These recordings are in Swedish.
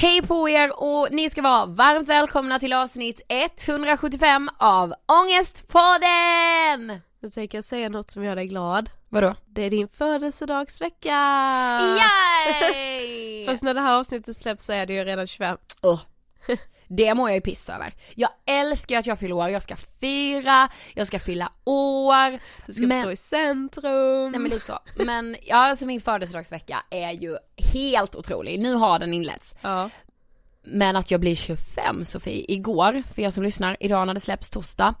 Hej på er och ni ska vara varmt välkomna till avsnitt 175 av Ångestpodden! Nu tänker jag säga något som gör dig glad. Vadå? Det är din födelsedagsvecka! Yay! Fast när det här avsnittet släpps så är det ju redan 25. Åh, Det mår jag ju piss över. Jag älskar att jag fyller år, jag ska fira, jag ska fylla år. Du ska men... stå i centrum. Nej men lite så. Men ja, alltså min födelsedagsvecka är ju helt otrolig. Nu har den inletts. Ja. Men att jag blir 25 Sofie, igår, för er som lyssnar, idag när det släpps torsdag.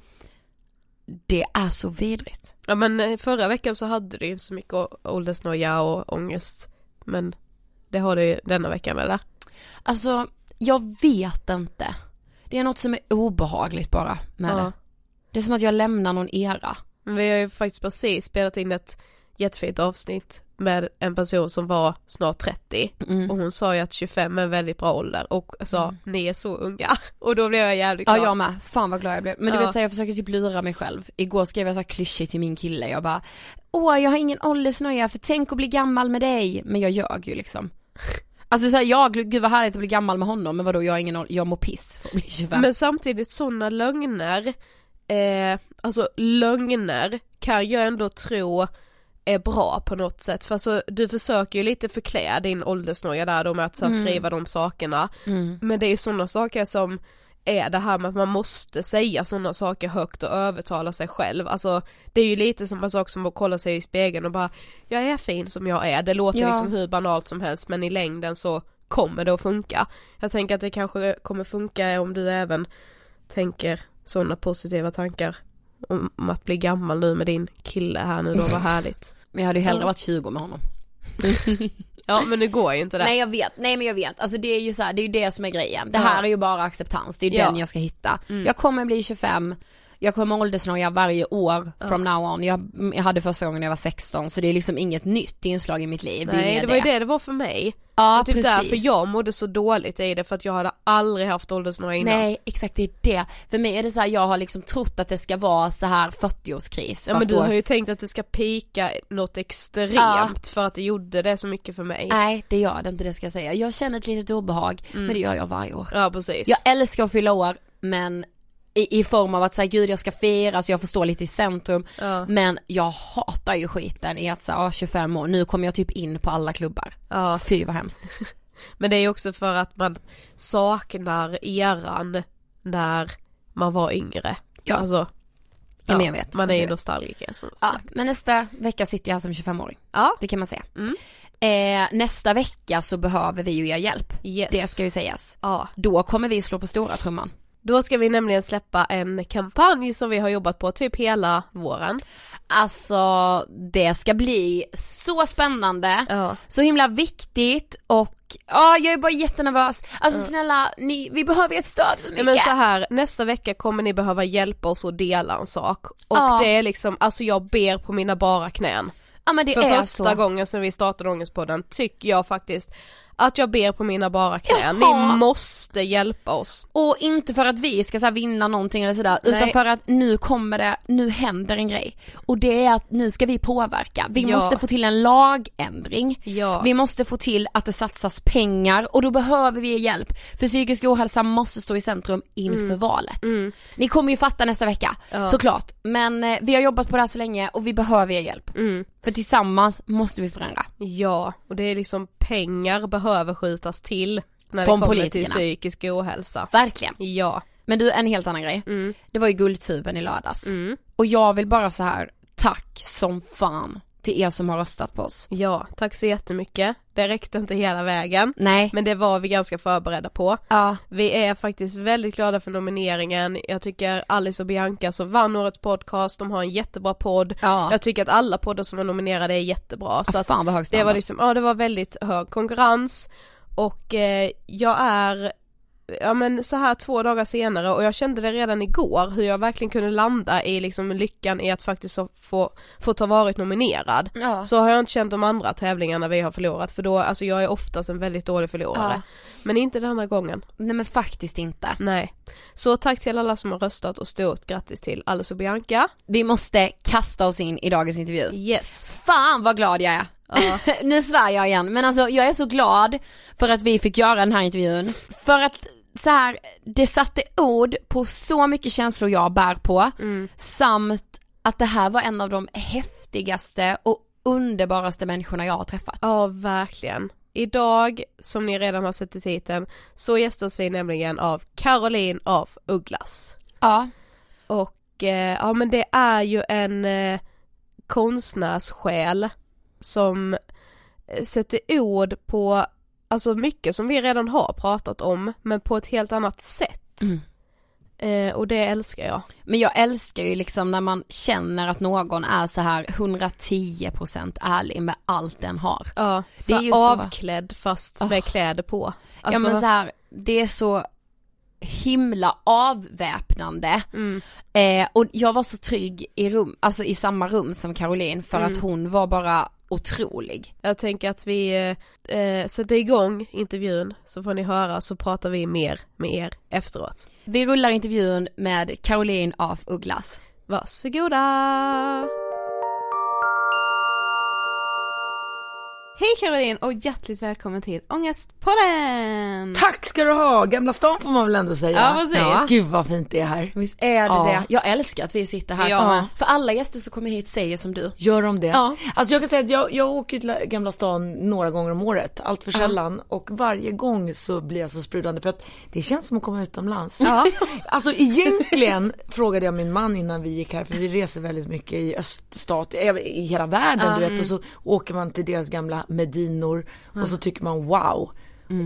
Det är så vidrigt. ja men eh, förra veckan så hade du ju så mycket åldersnoja och ångest. Men det har du ju denna veckan eller? Alltså, jag vet inte. Det är något som är obehagligt bara med Ja. det. Det är som att jag lämnar någon era. Men vi har ju faktiskt precis spelat in ett jättefint avsnitt med en person som var snart 30 Mm. och hon sa ju att 25 är en väldigt bra ålder och sa ni är så unga och då blev jag jävligt glad. Ja jag med, fan vad glad jag blev. Men du Ja. vet så här, jag försöker typ lura mig själv. Igår skrev jag så här klyschigt till min kille, jag bara Åh jag har ingen åldersnöja för tänk att bli gammal med dig. Men jag ljög ju liksom. Alltså såhär, jag, gud vad härligt att bli gammal med honom men vadå jag har ingen jag mår piss för att bli 25. Men samtidigt sådana lögner eh, alltså lögner kan jag ändå tro är bra på något sätt för alltså du försöker ju lite förklä din åldersnoja där då med att så här, Mm. skriva de sakerna Mm. men det är ju sådana saker som är det här med att man måste säga sådana saker högt och övertala sig själv, alltså det är ju lite som en sak som att kolla sig i spegeln och bara jag är fin som jag är, det låter Ja. liksom hur banalt som helst men i längden så kommer det att funka. Jag tänker att det kanske kommer funka om du även tänker sådana positiva tankar om att bli gammal nu med din kille här nu då, vad härligt. Men jag hade ju hellre varit 20 med honom. Ja men det går ju inte det. Nej jag vet, nej men jag vet, alltså det är ju så här, det är ju det som är grejen. Det Ja. här är ju bara acceptans, det är ju Ja. den jag ska hitta. Mm. Jag kommer bli 25, jag kommer åldersnoja varje år from now on. Jag, jag hade första gången när jag var 16 så det är liksom inget nytt inslag i mitt liv. det Nej mer det var ju det det var för mig. Ja och typ precis. därför jag mådde så dåligt i det för att jag hade aldrig haft åldersnoja innan. Nej exakt det är det. För mig är det så här, jag har liksom trott att det ska vara så här 40-årskris. Ja men du då- har ju tänkt att det ska pika något extremt Ja. för att det gjorde det så mycket för mig. Nej det gör det inte det ska jag säga. Jag känner ett litet obehag men det gör jag varje år. Ja precis. Jag älskar att fylla år men i, i form av att säga gud jag ska fira så jag får stå lite i centrum. Ja. Men jag hatar ju skiten i att säga ah, 25 år, nu kommer jag typ in på alla klubbar. Ja. Fy vad hemskt. Men det är ju också för att man saknar eran när man var yngre. Ja. Alltså, Ja, men jag vet. Man är ju Alltså, nostalgiker som Ja, sagt. men nästa vecka sitter jag här som 25-åring. Ja. Det kan man säga. Mm. Eh, nästa vecka så behöver vi ju er hjälp. Yes. Det ska ju sägas. Ja. Då kommer vi slå på stora trumman. Då ska vi nämligen släppa en kampanj som vi har jobbat på typ hela våren. Alltså det ska bli så spännande, Ja. så himla viktigt och ja jag är bara jättenervös. Alltså snälla, ni, vi behöver ert stöd så Ja, mycket. men så här, nästa vecka kommer ni behöva hjälpa oss att dela en sak. Och Ja. det är liksom, alltså jag ber på mina bara knän. ja men det För är första så. gången sedan vi startade Ångestpodden tycker jag faktiskt att jag ber på mina bara knän. Jaha. Ni måste hjälpa oss. Och inte för att vi ska så vinna någonting eller sådär, utan Nej. för att nu kommer det, nu händer en grej. Och det är att nu ska vi påverka. Vi Ja. måste få till en lagändring. Ja. Vi måste få till att det satsas pengar och då behöver vi hjälp. För psykisk ohälsa måste stå i centrum inför valet. Ni kommer ju fatta nästa vecka, Mm. Ja. såklart. Men eh, vi har jobbat på det här så länge och vi behöver er hjälp. Mm. För tillsammans måste vi förändra. Ja, och det är liksom pengar behöver skjutas till när Från det kommer till politikerna. psykisk ohälsa. Verkligen. Ja. Men du, en helt annan grej. Mm. Det var ju Guldtuben i lördags. Mm. Och jag vill bara så här, tack som fan till er som har röstat på oss. Ja, tack så jättemycket. Det räckte inte hela vägen. Nej. Men det var vi ganska förberedda på. Ja. Vi är faktiskt väldigt glada för nomineringen. Jag tycker Alice och Bianca som vann årets podcast, de har en jättebra podd. Ja. Jag tycker att alla poddar som är nominerade är jättebra. Så att fan vad hög det var liksom, ja det var väldigt hög konkurrens. Och eh, jag är, ja men så här två dagar senare och jag kände det redan igår hur jag verkligen kunde landa i liksom lyckan i att faktiskt få, få ta varit nominerad. Ja. Så har jag inte känt de andra tävlingarna vi har förlorat för då, alltså jag är oftast en väldigt dålig förlorare. Ja. Men inte denna gången. Nej men faktiskt inte. Nej. Så tack till alla som har röstat och stort grattis till Alice och Bianca. Vi måste kasta oss in i dagens intervju. Yes. Fan vad glad jag är. Ja. nu svär jag igen men alltså jag är så glad för att vi fick göra den här intervjun. För att så här, det satte ord på så mycket känslor jag bär på Mm. samt att det här var en av de häftigaste och underbaraste människorna jag har träffat. Ja, verkligen. Idag, som ni redan har sett i titeln, så gästas vi nämligen av Caroline av Ugglas. Ja. Och eh, ja men det är ju en eh, konstnärssjäl som eh, sätter ord på, alltså mycket som vi redan har pratat om, men på ett helt annat sätt. Mm. Eh, och det älskar jag. Men jag älskar ju liksom när man känner att någon är så här 110% ärlig med allt den har. Ja, Det så är ju så- avklädd fast med Oh. kläder på. ja Alltså, men så här, det är så himla avväpnande. mm, Eh, och jag var så trygg i rum, alltså i samma rum som Caroline för Mm. att hon var bara otrolig. jag tänker att vi eh, eh, sätter igång intervjun så får ni höra så pratar vi mer med er efteråt. Vi rullar intervjun med Caroline af Ugglas. Varsågoda! Hej Caroline och hjärtligt välkommen till Ångestpodden! Tack ska du ha! Gamla stan får man väl ändå säga. Ja, precis. Ja. Gud vad fint det är här. Visst är det Ja. det? Jag älskar att vi sitter här. Ja. För alla gäster som kommer hit säger som du. Gör de det? Ja. Alltså jag kan säga att jag, jag åker till Gamla stan några gånger om året, allt för sällan. Och varje gång så blir jag så sprudlande för att det känns som att komma utomlands. Ja. Alltså egentligen frågade jag min man innan vi gick här, för vi reser väldigt mycket i öststat, i i hela världen du vet. Och så åker man till deras gamla medinor och så tycker man wow.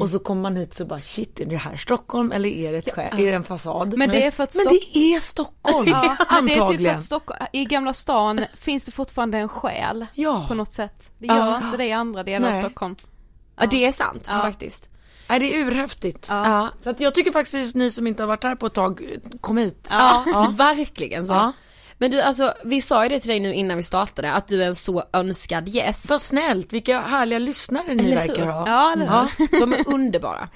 Och så kommer man hit så bara shit, är det här Stockholm eller är det, ett skä- är det en fasad? Men det är för att Men det är Stockholm, Ja, men det är typ för antagligen. att Stockholm, i Gamla stan finns det fortfarande en själ Ja. på något sätt. Det gör Ja. inte det i andra delar Nej. av Stockholm. Ja det är sant Ja. faktiskt. Nej det är urhäftigt. Ja. Så att jag tycker faktiskt ni som inte har varit här på ett tag, kom hit. Ja, verkligen så. Men du alltså, vi sa ju det till dig nu innan vi startade, att du är en så önskad gäst. Vad snällt, vilka härliga lyssnare ni Eller verkar hur? ha. Ja, eller Ja, de är underbara.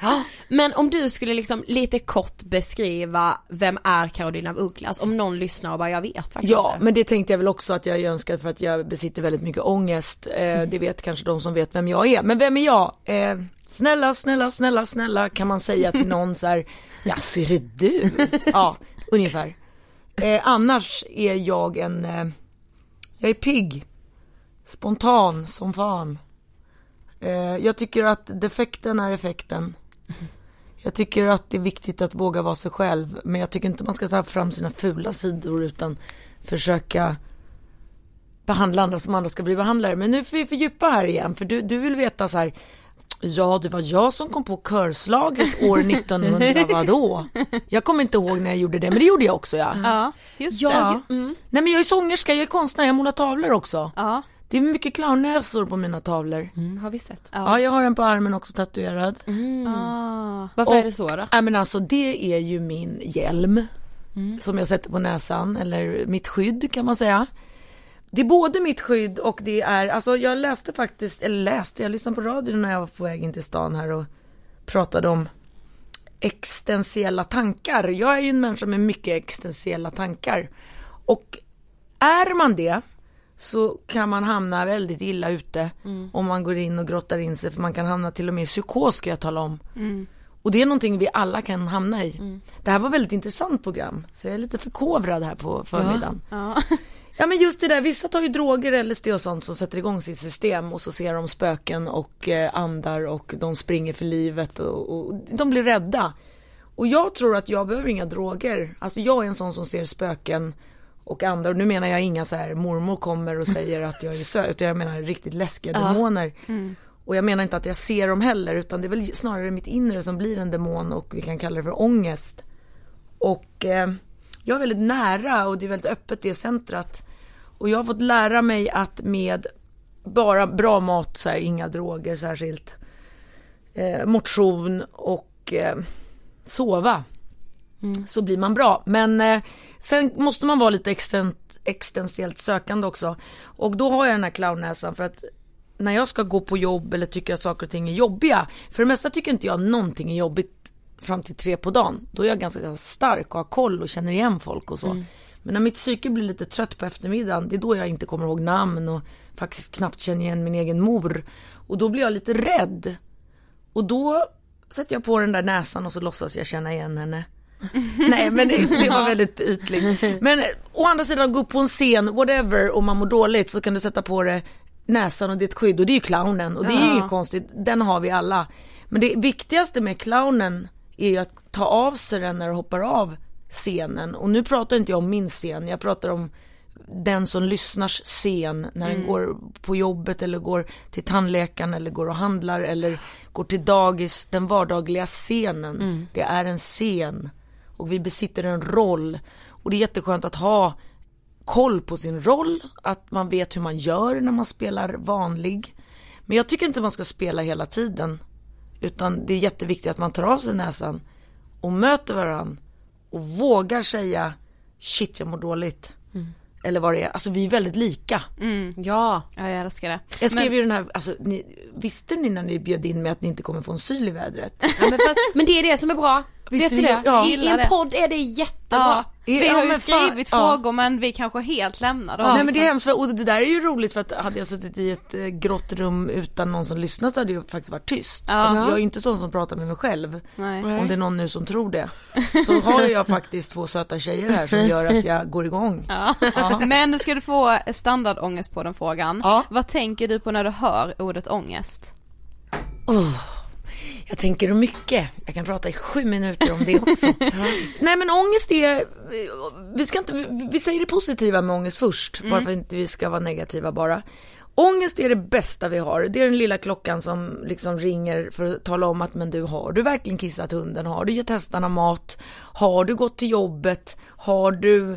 Men om du skulle liksom lite kort beskriva, vem är Carolina af Ugglas? Om någon lyssnar och bara, jag vet faktiskt Ja, inte. men det tänkte jag väl också att jag är önskad för att jag besitter väldigt mycket ångest. Eh, det vet kanske de som vet vem jag är. Men vem är jag? Eh, snälla, snälla, snälla, snälla kan man säga till någon så här, ja så är det du? Ja, ungefär. Eh, annars är jag en, eh, jag är pigg, spontan som fan. Eh, jag tycker att defekten är effekten. Jag tycker att det är viktigt att våga vara sig själv. Men jag tycker inte man ska ta fram sina fula sidor utan försöka behandla andra som andra ska bli behandlade. Men nu får vi fördjupa här igen för du, du vill veta så här. Ja, det var jag som kom på körslaget år 1900 vadå? Jag kommer inte ihåg när jag gjorde det, men det gjorde jag också ja. Ja, just Ja, det. ju- mm. Nej men jag är sångerska, jag är konstnär, jag målar tavlor också. Ja. Det är mycket clownnäsor på mina tavlor. Mm, har vi sett. Ja, jag har en på armen också tatuerad. Ah. Varför Och- är det så då? Nej men alltså det är ju min hjälm. Som jag sätter på näsan, eller mitt skydd kan man säga. Det är både mitt skydd och det är, alltså jag läste faktiskt, eller läste, jag lyssnade på radion när jag var på väg in till stan här och pratade om existentiella tankar. Jag är ju en människa med mycket existentiella tankar. Och är man det så kan man hamna väldigt illa ute om man går in och grottar in sig för man kan hamna till och med i psykos ska jag tala om. Och det är någonting vi alla kan hamna i. Det här var väldigt intressant program så jag är lite förkovrad här på förmiddagen. Ja. Ja men just det där, vissa tar ju droger, LSD och sånt som sätter igång sitt system och så ser de spöken och eh, andar och de springer för livet och, och de blir rädda. Och jag tror att jag behöver inga droger. Alltså jag är en sån som ser spöken och andra, och nu menar jag inga så här mormor kommer och säger att jag är söt, utan jag menar riktigt läskiga demoner. Och jag menar inte att jag ser dem heller, utan det är väl snarare mitt inre som blir en demon och vi kan kalla det för ångest. Och eh, jag är väldigt nära och det är väldigt öppet det centrat. Och jag har fått lära mig att med bara bra mat, så här, inga droger särskilt, eh, motion och eh, sova så blir man bra. Men eh, sen måste man vara lite extent, existentiellt sökande också. Och då har jag den här clownnäsan för att när jag ska gå på jobb eller tycker att saker och ting är jobbiga. För det mesta tycker inte jag någonting är jobbigt fram till tre på dagen. Då är jag ganska stark och har koll och känner igen folk och så. Men när mitt psyke blir lite trött på eftermiddagen, det är då jag inte kommer ihåg namn och faktiskt knappt känner igen min egen mor. Och då blir jag lite rädd. Och då sätter jag på den där näsan och så låtsas jag känna igen henne. Nej men det, det var väldigt ytligt. Men å andra sidan gå upp på en scen, whatever, och man mår dåligt så kan du sätta på det näsan och det är ett skydd och det är ju clownen och det är ju inget konstigt, den har vi alla. Men det viktigaste med clownen är ju att ta av sig den när du hoppar av scenen. Och nu pratar inte jag om min scen, jag pratar om den som lyssnars scen när den går på jobbet eller går till tandläkaren eller går och handlar eller går till dagis, den vardagliga scenen. Det är en scen och vi besitter en roll. Och det är jätteskönt att ha koll på sin roll, att man vet hur man gör när man spelar vanlig. Men jag tycker inte man ska spela hela tiden. Utan det är jätteviktigt att man tar av sig näsan och möter varandra och vågar säga shit jag mår dåligt. Eller vad det är, alltså vi är väldigt lika. Ja. ja, jag älskar det. Jag skrev ju den här, alltså ni, visste ni när ni bjöd in mig att ni inte kommer få en syl i vädret? ja men, för, att- men det är det som är bra. Visst, Vet du vi- det? ja. I, I en podd är det jättebra. Ja, vi Ja, har ju skrivit ja. frågor men vi kanske helt lämnar dem. Nej men det är Så- hemskt, och det där är ju roligt för att hade jag suttit i ett eh, grått rum utan någon som lyssnat så hade jag faktiskt varit tyst. Jag är ju inte sån som pratar med mig själv. Nej. Om det är någon nu som tror det. Så har jag faktiskt två söta tjejer här som gör att jag går igång. Ja. Men nu ska du få standardångest på den frågan. Ja. Vad tänker du på när du hör ordet ångest? Oh, jag tänker mycket. Jag kan prata i sju minuter om det också. Nej men ångest är, vi ska inte, vi- säger det positiva med ångest först, bara för att inte vi ska vara negativa bara. Ångest är det bästa vi har. Det är den lilla klockan som liksom ringer för att tala om att men du har du verkligen kissat hunden? Har du gett hästarna mat? Har du gått till jobbet? Har du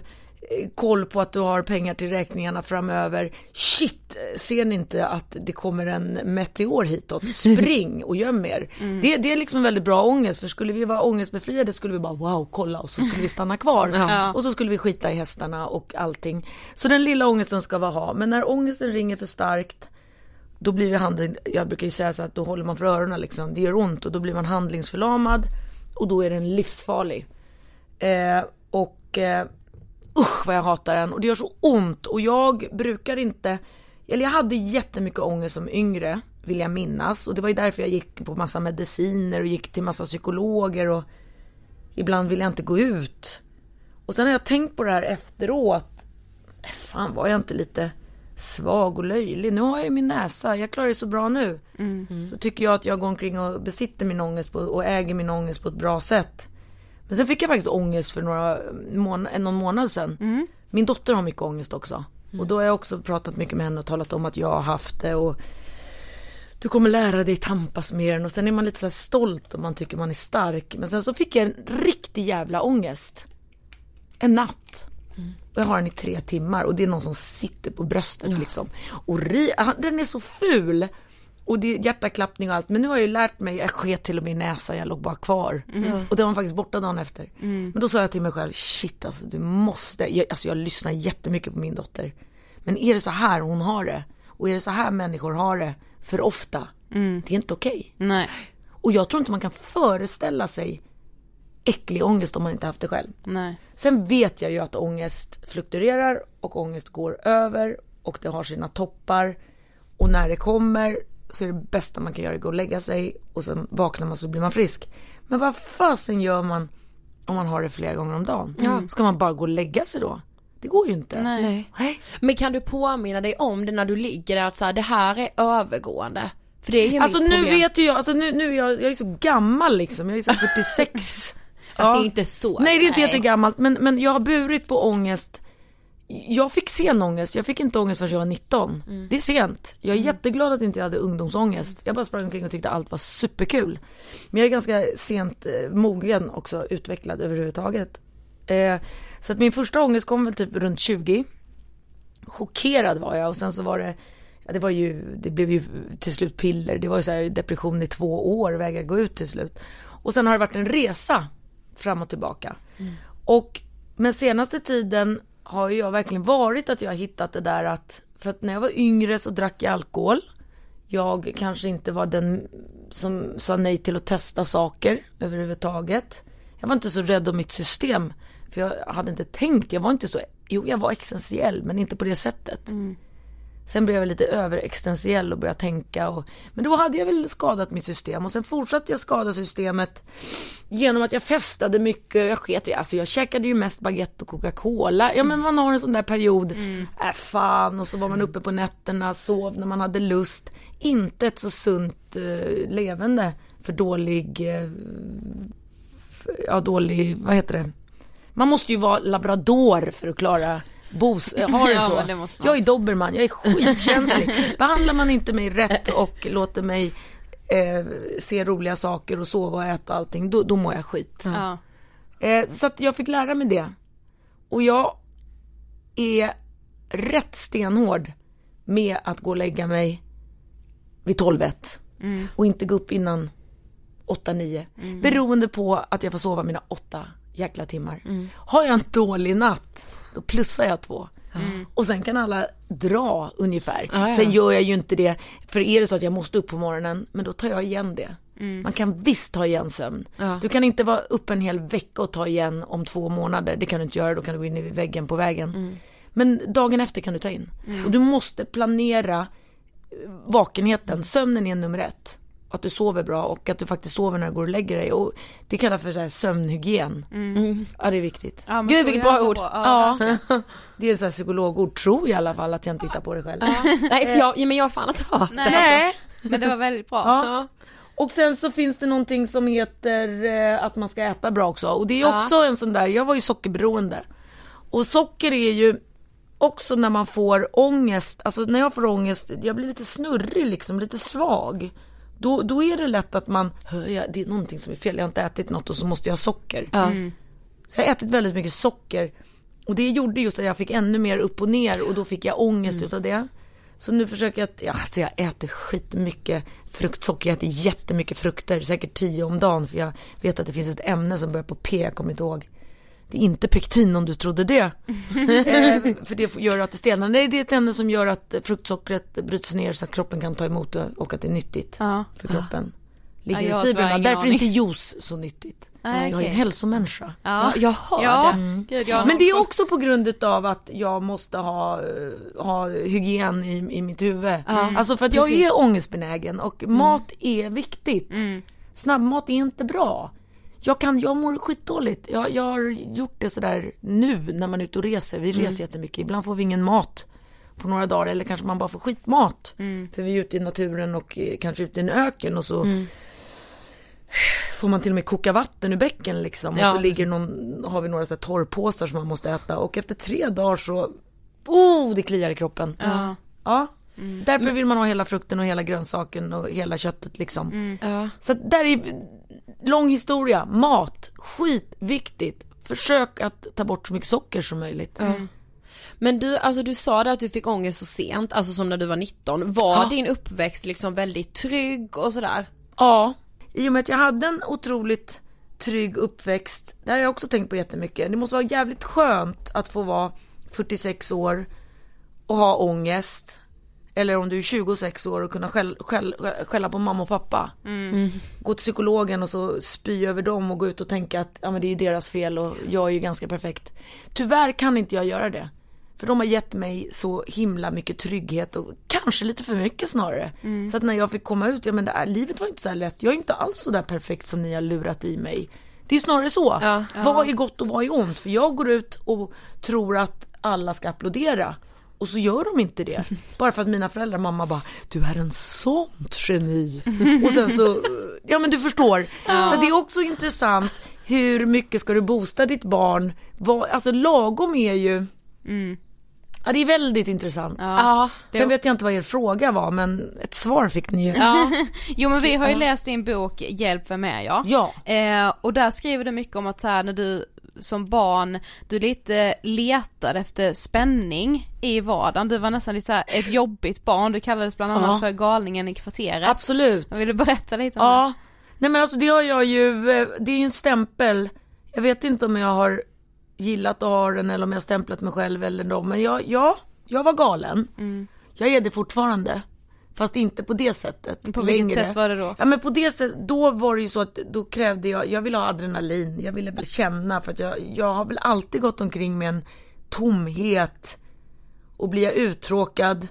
koll på att du har pengar till räkningarna framöver? Shit, ser ni inte att det kommer en meteor hitåt? Spring och göm er. Det, det är liksom väldigt bra ångest, för skulle vi vara ångestbefriade skulle vi bara wow, kolla och så skulle vi stanna kvar. Ja. Och så skulle vi skita i hästarna och allting. Så den lilla ångesten ska vi ha, men när ångesten ringer för starkt då blir vi handen, jag brukar ju säga så att då håller man för öronen liksom, det gör ont och då blir man handlingsförlamad och då är den livsfarlig. Eh, och eh, usch vad jag hatar den och det gör så ont och jag brukar inte, eller jag hade jättemycket ångest som yngre vill jag minnas och det var ju därför jag gick på massa mediciner och gick till massa psykologer och ibland vill jag inte gå ut. Och sen har jag tänkt på det här efteråt, "Äh, fan var jag inte lite svag och löjlig. Nu har jag ju min näsa, jag klarar det så bra nu. Så tycker jag att jag går omkring och besitter min ångest på, och äger min ångest på ett bra sätt. Men sen fick jag faktiskt ångest för några mån- någon månad sedan. Min dotter har mycket ångest också. Och då har jag också pratat mycket med henne och talat om att jag har haft det och du kommer lära dig tampas med den och sen är man lite så stolt och man tycker man är stark. Men sen så fick jag en riktig jävla ångest. En natt. Och jag har den i tre timmar och det är någon som sitter på bröstet liksom. Och ri- den är så ful. Och det är hjärtaklappning och allt. Men nu har jag ju lärt mig, jag sket till och med i näsan, jag låg bara kvar. Och den var faktiskt borta dagen efter. Men då sa jag till mig själv, shit alltså du måste, jag, alltså jag lyssnar jättemycket på min dotter. Men är det så här hon har det? Och är det så här människor har det för ofta? Det är inte okej. Nej, Och jag tror inte man kan föreställa sig äcklig ångest om man inte haft det själv. nej. Sen vet jag ju att ångest fluktuerar och ångest går över och det har sina toppar. Och när det kommer så är det bästa man kan göra att gå och lägga sig och sen vaknar man så blir man frisk. Men vad fasen gör man om man har det flera gånger om dagen? Ska man bara gå och lägga sig då? Det går ju inte. Nej. Nej. Men kan du påminna dig om det när du ligger där att så här, det här är övergående? För det är ju Alltså mitt nu problem. vet ju jag, alltså nu, nu är jag, jag är så gammal liksom, jag är så 46. Fast det är inte så. Nej det är inte jättegammalt men, men jag har burit på ångest Jag fick sen ångest, jag fick inte ångest förrän jag var 19 Mm. Det är sent, jag är jätteglad att inte jag hade ungdomsångest. Jag bara sprang omkring och tyckte allt var superkul. Men jag är ganska sent eh, mogen också, utvecklad överhuvudtaget. Eh, Så att min första ångest kom väl typ runt 20 Chockerad var jag. Och sen så var det Ja, det var ju, det blev ju till slut piller, det var ju så här depression i två år, vägrade gå ut till slut. Och sen har det varit en resa fram och tillbaka. Och men senaste tiden har jag verkligen varit att jag har hittat det där att, för att när jag var yngre så drack jag alkohol. Jag kanske inte var den som sa nej till att testa saker överhuvudtaget. Jag var inte så rädd om mitt system. För jag hade inte tänkt, jag var inte så, jo jag var existentiell men inte på det sättet. Mm. Sen blev jag lite överexistentiell och började tänka och, men då hade jag väl skadat mitt system. Och sen fortsatte jag skada systemet genom att jag festade mycket, jag sket i, alltså jag käkade ju mest baguette och Coca-Cola, ja men man har en sån där period, äh fan. Och så var man uppe på nätterna, sov när man hade lust, inte ett så sunt eh, levande. För dålig, eh, f- ja dålig, vad heter det, man måste ju vara labrador för att klara Bos, har det Ja, så. men det jag är dobermann, jag är skitkänslig. Behandlar man inte mig rätt och låter mig eh, se roliga saker och sova och äta och allting, då, då mår jag skit. Ja. Eh, så att jag fick lära mig det. Och jag är rätt stenhård med att gå och lägga mig vid 12 ett och inte gå upp innan 8-9. Beroende på att jag får sova mina åtta jäkla timmar. Har jag en dålig natt, då plussar jag två. Och sen kan alla dra ungefär. Ja, ja. Sen gör jag ju inte det, för är det så att jag måste upp på morgonen, men då tar jag igen det. Man kan visst ta igen sömn. Ja. Du kan inte vara uppe en hel vecka och ta igen om två månader. Det kan du inte göra, då kan du gå in i väggen på vägen. Men dagen efter kan du ta in. Och du måste planera eh, vakenheten. Sömnen är nummer ett. Att du sover bra och att du faktiskt sover när du går och lägger dig. Och det kallas för så här sömnhygien. Ja det är viktigt. Ja, Gud, vilket bra ord. Ja. Ja, det är så här psykologord, tror jag i alla fall att jag inte hittar på det själv. Nej för jag, ja, men jag har fan inte hört det. Nej. Men det var väldigt bra. Ja. Och sen så finns det någonting som heter eh, att man ska äta bra också. Och det är Ja. också en sån där, jag var ju sockerberoende. Och socker är ju också när man får ångest, alltså när jag får ångest, jag blir lite snurrig liksom, lite svag. Då, då är det lätt att man, "Hör jag, det är någonting som är fel, jag har inte ätit något och så måste jag ha socker. Så jag har ätit väldigt mycket socker. Och det gjorde just att jag fick ännu mer upp och ner och då fick jag ångest utav det. Så nu försöker jag ja, alltså jag äter skitmycket fruktsocker, jag äter jättemycket frukter, säkert tio om dagen för jag vet att det finns ett ämne som börjar på P, jag kommer inte ihåg. Det är inte pektin om du trodde det. eh, för det gör att det stelnar. Nej, det är ett ämne som gör att fruktsockret bryts ner så att kroppen kan ta emot det och att det är nyttigt Ja. för kroppen. Ligger Ja, i fibrerna. Därför är inte juice så nyttigt. Nej, Jag är en hälsomänniska. Ja. Jag hör Ja, det. gud, jag har Men det är också på grund av att jag måste ha, eh, ha hygien i, i mitt huvud. Alltså för att jag precis. är ångestbenägen och mat är viktigt. Snabbmat är inte bra. Jag, kan, jag mår skitdåligt. Jag, jag har gjort det sådär nu när man är ute och reser. Vi reser jättemycket. Ibland får vi ingen mat på några dagar eller kanske man bara får skitmat. För vi är ute i naturen och eh, kanske ute i en öken och så får man till och med koka vatten ur bäcken liksom. Och Ja. så ligger någon, har vi några så här torrpåsar som man måste äta och efter tre dagar så, oh det kliar i kroppen. Ja. Ja. Därför vill man ha hela frukten och hela grönsaken och hela köttet liksom. Ja. Så där är lång historia, mat, skitviktigt. Försök att ta bort så mycket socker som möjligt. Men du, alltså du sa det att du fick ångest så sent, alltså som när du var 19. Var Ja. din uppväxt liksom väldigt trygg och sådär? Ja, i och med att jag hade en otroligt trygg uppväxt, det har jag också tänkt på jättemycket. Det måste vara jävligt skönt att få vara 46 år och ha ångest. Eller om du är 26 år och kunna skäll, skäll, skälla på mamma och pappa. Gå till psykologen och så spy över dem och gå ut och tänka att ja, men det är deras fel och jag är ju ganska perfekt. Tyvärr kan inte jag göra det. För de har gett mig så himla mycket trygghet och kanske lite för mycket snarare. Så att när jag fick komma ut, ja men det är, livet var inte så här lätt. Jag är inte alls så där perfekt som ni har lurat i mig. Det är snarare så. Ja. Vad är gott och vad är ont? För jag går ut och tror att alla ska applådera. Och så gör de inte det. Bara för att mina föräldrar, mamma bara, du är en sånt geni. Och sen så, ja men du förstår. Så det är också intressant, hur mycket ska du boosta ditt barn? Vad, alltså lagom är ju, ja det är väldigt intressant. Ja. Sen vet jag inte vad er fråga var, men ett svar fick ni ju. Ja. Jo men vi har ju läst din bok Hjälp vem är jag? Ja. Eh, och där skriver du mycket om att så här, när du som barn, du lite letade efter spänning i vardagen. Du var nästan lite så här ett jobbigt barn, du kallades bland annat Ja. för galningen i kvarteret. Absolut. Vill du berätta lite om Ja, nej men alltså det har jag ju, eh, det är ju en stämpel. Jag vet inte om jag har gillat att ha den eller om jag har stämplat mig själv eller dem. Men jag, ja, jag var galen. Jag är det fortfarande. Fast inte på det sättet. På vilket längre. sätt var det då? Ja men på det sättet, då var det ju så att då krävde jag, jag ville ha adrenalin, jag ville känna för att jag, jag har väl alltid gått omkring med en tomhet och blir jag uttråkad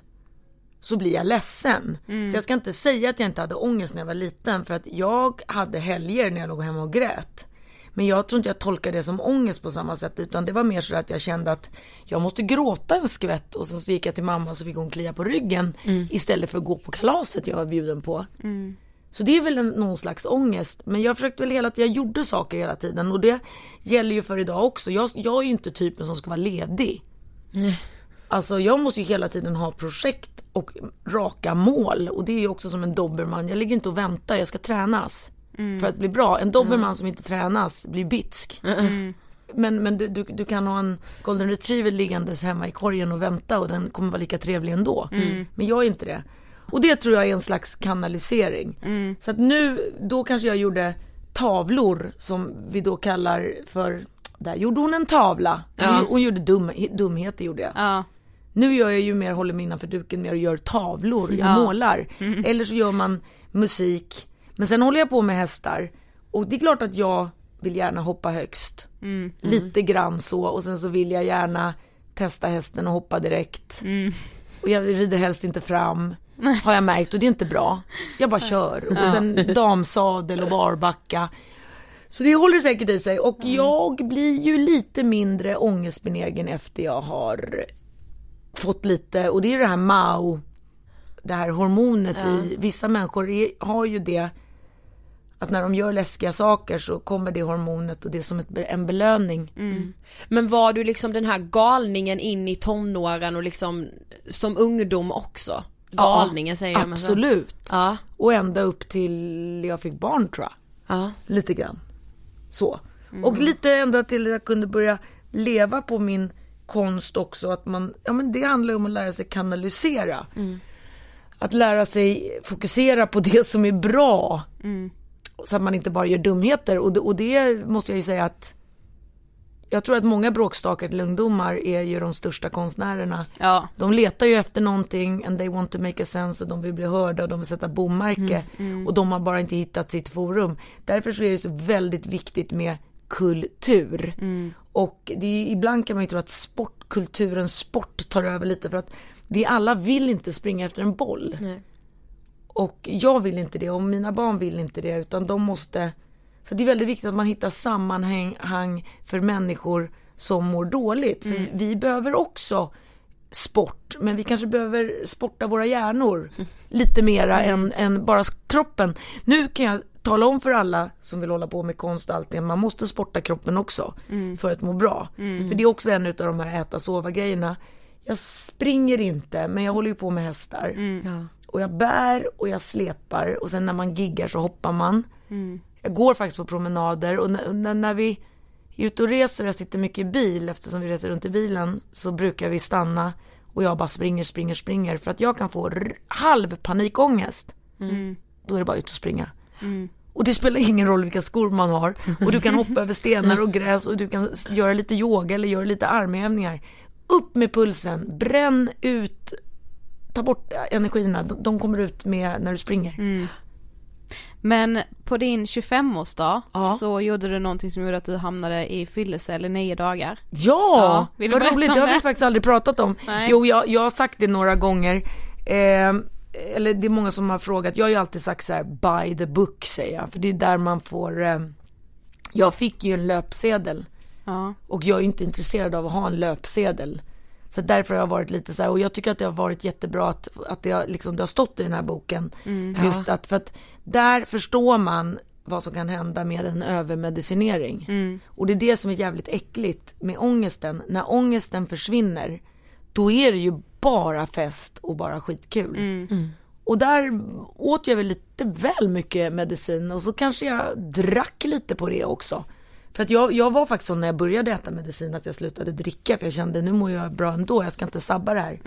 så blir jag ledsen. Så jag ska inte säga att jag inte hade ångest när jag var liten för att jag hade helger när jag låg hemma och grät. Men jag tror inte jag tolkade det som ångest på samma sätt utan det var mer så att jag kände att jag måste gråta en skvätt och sen så gick jag till mamma och så fick hon klia på ryggen istället för att gå på kalaset jag var bjuden på. Så det är väl en, någon slags ångest. Men jag försökte väl hela tiden, jag gjorde saker hela tiden och det gäller ju för idag också. Jag, jag är ju inte typen som ska vara ledig. Alltså jag måste ju hela tiden ha projekt och raka mål och det är ju också som en dobermann. Jag ligger inte och väntar, jag ska tränas. För att bli bra. En dobermann som inte tränas blir bitsk. Men, men du, du, du kan ha en golden retriever liggandes hemma i korgen och vänta och den kommer vara lika trevlig ändå. Men jag är inte det. Och det tror jag är en slags kanalisering. Så att nu, då kanske jag gjorde tavlor som vi då kallar för, där gjorde hon en tavla. Hon, hon gjorde dum, dumheter gjorde jag. Ja. Nu gör jag ju mer, håller mig innanför duken mer och gör tavlor, jag Ja. målar. Eller så gör man musik. Men sen håller jag på med hästar och det är klart att jag vill gärna hoppa högst. Mm. Lite grann så och sen så vill jag gärna testa hästen och hoppa direkt. Och jag rider helst inte fram. Har jag märkt och det är inte bra. Jag bara kör. Och sen damsadel och barbacka. Så det håller säkert i sig och jag blir ju lite mindre ångestbenägen efter jag har fått lite, och det är det här MAO, det här hormonet i, vissa människor är, har ju det att när de gör läskiga saker så kommer det hormonet och det är som ett, en belöning. Men var du liksom den här galningen in i tonåren och liksom som ungdom också? Galningen säger jag. Absolut. Ja, Och ända upp till jag fick barn tror jag. ja. Lite grann. Så. Och lite ända till jag kunde börja leva på min konst också. Att man, ja men det handlar ju om att lära sig kanalisera. Att lära sig fokusera på det som är bra. Så att man inte bara gör dumheter. Och det, och det måste jag ju säga att jag tror att många bråkstakar till ungdomar är ju de största konstnärerna. Ja. De letar ju efter någonting and they want to make a sense och de vill bli hörda och de vill sätta bommärke och de har bara inte hittat sitt forum. Därför så är det så väldigt viktigt med kultur. Och det är, ibland kan man ju tro att sportkulturen, sport tar över lite för att vi alla vill inte springa efter en boll. Nej. Och jag vill inte det och mina barn vill inte det utan de måste Så det är väldigt viktigt att man hittar sammanhang för människor som mår dåligt. För vi behöver också sport men vi kanske behöver sporta våra hjärnor lite mera än, än bara kroppen. Nu kan jag tala om för alla som vill hålla på med konst och allting, man måste sporta kroppen också för att må bra. För det är också en av de här äta sova grejerna. Jag springer inte men jag håller ju på med hästar. Och jag bär och jag släpar och sen när man giggar så hoppar man. Jag går faktiskt på promenader och när, när, vi är ute och reser och jag sitter mycket i bil eftersom vi reser runt i bilen så brukar vi stanna och jag bara springer, springer, springer för att jag kan få halv panikångest. Då är det bara ut och springa. Och det spelar ingen roll vilka skor man har och du kan hoppa över stenar och gräs och du kan göra lite yoga eller göra lite armhävningar. Upp med pulsen, bränn ut, ta bort energierna, de, kommer ut med när du springer. Men på din 25-årsdag Ja. så gjorde du någonting som gjorde att du hamnade i fyllecell i nio dagar. Ja, Ja, vad roligt, det har vi faktiskt aldrig pratat om. Nej. Jo, jag, jag har sagt det några gånger. Eh, eller det är många som har frågat, jag har ju alltid sagt så här: buy the book säger jag, för det är där man får, eh, jag fick ju en löpsedel Ja. och jag är inte intresserad av att ha en löpsedel. Så därför har jag varit lite så här, och jag tycker att det har varit jättebra att, att det, har, liksom, det har stått i den här boken. Just att, för att där förstår man vad som kan hända med en övermedicinering. Och det är det som är jävligt äckligt med ångesten. När ångesten försvinner, då är det ju bara fest och bara skitkul. Och där åt jag väl lite väl mycket medicin och så kanske jag drack lite på det också. För att jag, jag var faktiskt så när jag började äta medicin att jag slutade dricka för jag kände nu mår jag bra ändå, jag ska inte sabba det här.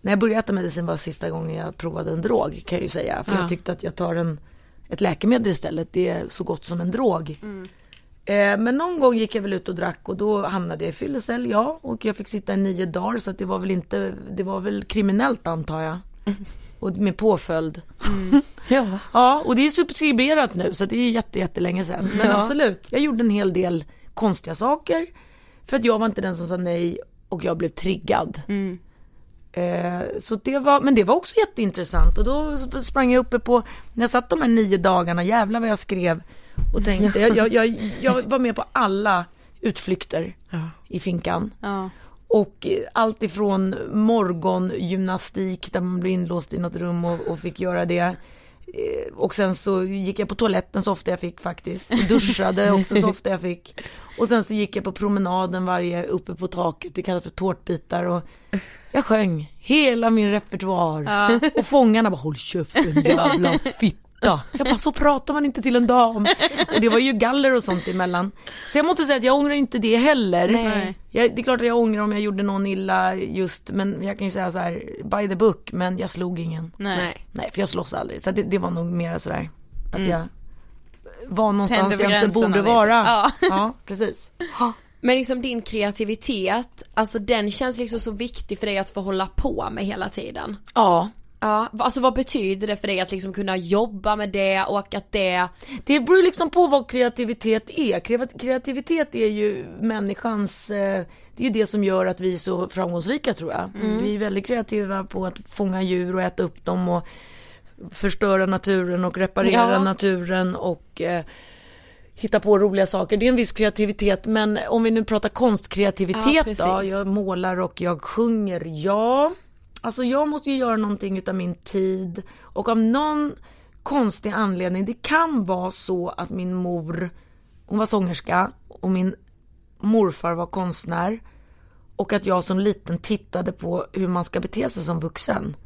När jag började äta medicin var sista gången jag provade en drog kan jag ju säga. För jag tyckte att jag tar en, ett läkemedel istället, det är så gott som en drog. Eh, men någon gång gick jag väl ut och drack och då hamnade jag i fyllecell, ja. Och jag fick sitta i nio dagar så att det var väl inte, det var väl kriminellt antar jag. Och med påföljd. Ja. Ja, och det är subskriberat nu så det är jätte, jättelänge sedan. Men absolut, jag gjorde en hel del konstiga saker. För att jag var inte den som sa nej och jag blev triggad. Eh, så det var, men det var också jätteintressant och då sprang jag uppe på, när jag satt de här nio dagarna, jävlar vad jag skrev och tänkte, jag, jag, jag, jag var med på alla utflykter i finkan. Ja. Och allt ifrån morgongymnastik där man blev inlåst i något rum och, och fick göra det. Eh, Och sen så gick jag på toaletten så ofta jag fick faktiskt. Och duschade också så ofta jag fick. Och sen så gick jag på promenaden varje uppe på taket, det kallas för tårtbitar. Och jag sjöng hela min repertoar. Och fångarna bara håll käften jävla fitta. Jag bara så pratar man inte till en dam. Och det var ju galler och sånt emellan. Så jag måste säga att jag ångrar inte det heller. Nej. Jag, det är klart att jag ångrar om jag gjorde någon illa just, men jag kan ju säga så här, by the book, men jag slog ingen. Nej. Nej. För jag slåss aldrig. Så det, det var nog mer sådär, att jag var någonstans jag inte borde vara. Ja. ja precis. Men liksom din kreativitet, alltså den känns liksom så viktig för dig att få hålla på med hela tiden. Ja, Ja, alltså vad betyder det för dig att liksom kunna jobba med det och att det... Det beror liksom på vad kreativitet är. Kreat- Kreativitet är ju människans, eh, det är ju det som gör att vi är så framgångsrika tror jag. Mm. Vi är väldigt kreativa på att fånga djur och äta upp dem och förstöra naturen och reparera Ja. naturen och eh, hitta på roliga saker. Det är en viss kreativitet men om vi nu pratar Ja, konstkreativitet precis. då, jag målar och jag sjunger, ja. Alltså jag måste ju göra någonting utav min tid och av någon konstig anledning, det kan vara så att min mor, hon var sångerska och min morfar var konstnär och att jag som liten tittade på hur man ska bete sig som vuxen.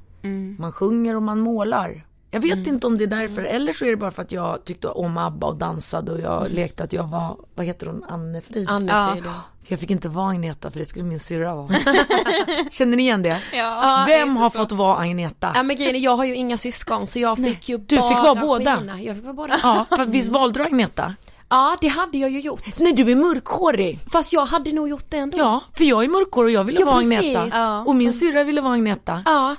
Man sjunger och man målar. Jag vet inte om det är därför, eller så är det bara för att jag tyckte om ABBA och dansade och jag lekte att jag var, vad heter hon, Anne-Frid? Anne-Frid, ja. Jag fick inte vara Agneta för det skulle min syrra vara. Känner ni igen det? Ja, Vem har så. fått vara Agneta? Ja men grejen jag har ju inga syskon så jag fick ju du bara fick vara båda. skina. Jag fick vara båda. Ja, för visst valde du Agneta? Ja, det hade jag ju gjort. Nej, du är mörkhårig. Fast jag hade nog gjort det ändå. Ja, för jag är mörkhårig och jag ville Ja, vara precis. Agneta. Ja. Och min syrra ville vara Agneta. Ja.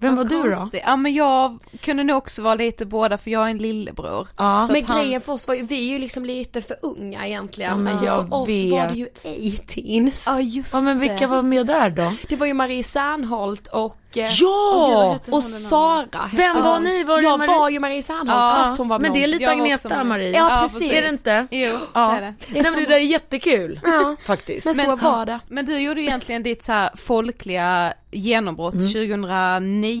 Vem var Vad du då? Ja men jag kunde nog också vara lite båda för jag är en lillebror. Ja. Så Men han- grejen för oss var ju, vi är ju liksom lite för unga egentligen. Ja, men alltså, jag för oss vet. var det ju 18s. Ja just Ja men vilka det. var med där då? Det var ju Marie Serneholt och Ja! och Sara hette Vem var ni? Var jag Marie? var ju Marie Serneholt Ja, fast hon var Men det är blond. lite Agneta Marie. Marie. Ja, Ja, precis. Är det inte? Jo, Ja. det är det. Nej men det där är jättekul. Ja. Faktiskt. Men så var det. Men du gjorde ju egentligen ditt så här folkliga genombrott Mm. 2009.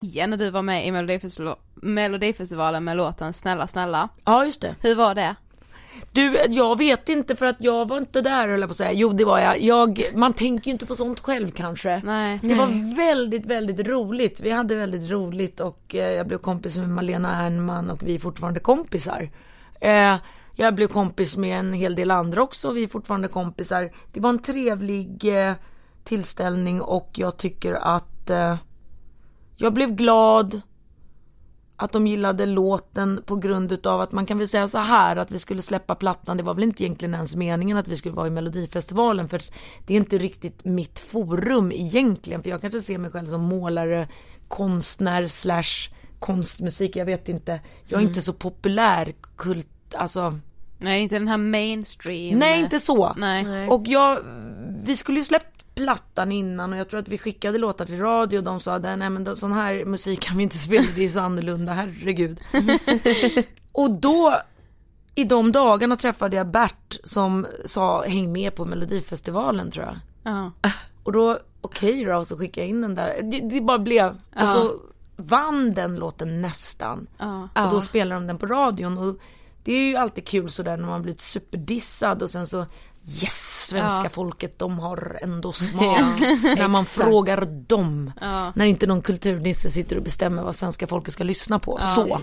när du var med i Melodifestivalen, Melodifestivalen med låten Snälla snälla. Ja just det. Hur var det? Du, jag vet inte för att jag var inte där jag på att säga. Jo det var jag. jag. Man tänker ju inte på sånt själv kanske. Nej. Det var väldigt, väldigt roligt. Vi hade väldigt roligt och eh, jag blev kompis med Malena Ernman och vi är fortfarande kompisar. Eh, jag blev kompis med en hel del andra också och vi är fortfarande kompisar. Det var en trevlig eh, tillställning och jag tycker att eh, jag blev glad att de gillade låten på grund utav att man kan väl säga så här att vi skulle släppa plattan. Det var väl inte egentligen ens meningen att vi skulle vara i Melodifestivalen för det är inte riktigt mitt forum egentligen för jag kanske ser mig själv som målare, konstnär slash konstmusik, jag vet inte. Jag är inte så populär kult, alltså Nej, inte den här mainstream. Nej inte så. Nej. Och jag, vi skulle ju släppt plattan innan och jag tror att vi skickade låtar till radio och de sa nej men då- sån här musik kan vi inte spela, det är så annorlunda, herregud. och då, i de dagarna träffade jag Bert som sa häng med på melodifestivalen tror jag. Ja. Och då, okej då, och så skickade jag in den där. Det, det bara blev, och så vann den låten nästan. Ja. Och då spelar de den på radion och det är ju alltid kul sådär när man blivit superdissad och sen så Yes, svenska Ja. folket de har ändå smak. när man frågar dem. När inte någon kulturnisse sitter och bestämmer vad svenska folket ska lyssna på. så.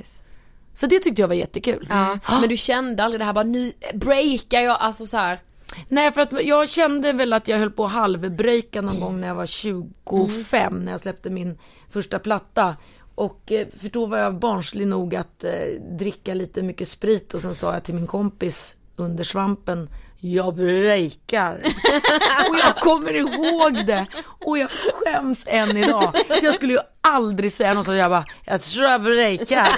Så det tyckte jag var jättekul. Ja, men du kände aldrig det här bara nu breakar jag, alltså så här. Nej för att jag kände väl att jag höll på att halvbrejka någon gång när jag var 25 när jag släppte min första platta. Och eh, för då var jag barnslig nog att eh, dricka lite mycket sprit och sen sa jag till min kompis under svampen jag breakar. och jag kommer ihåg det. Och jag skäms än idag. För jag skulle ju aldrig säga något sånt. Jag bara, jag tror jag breakar.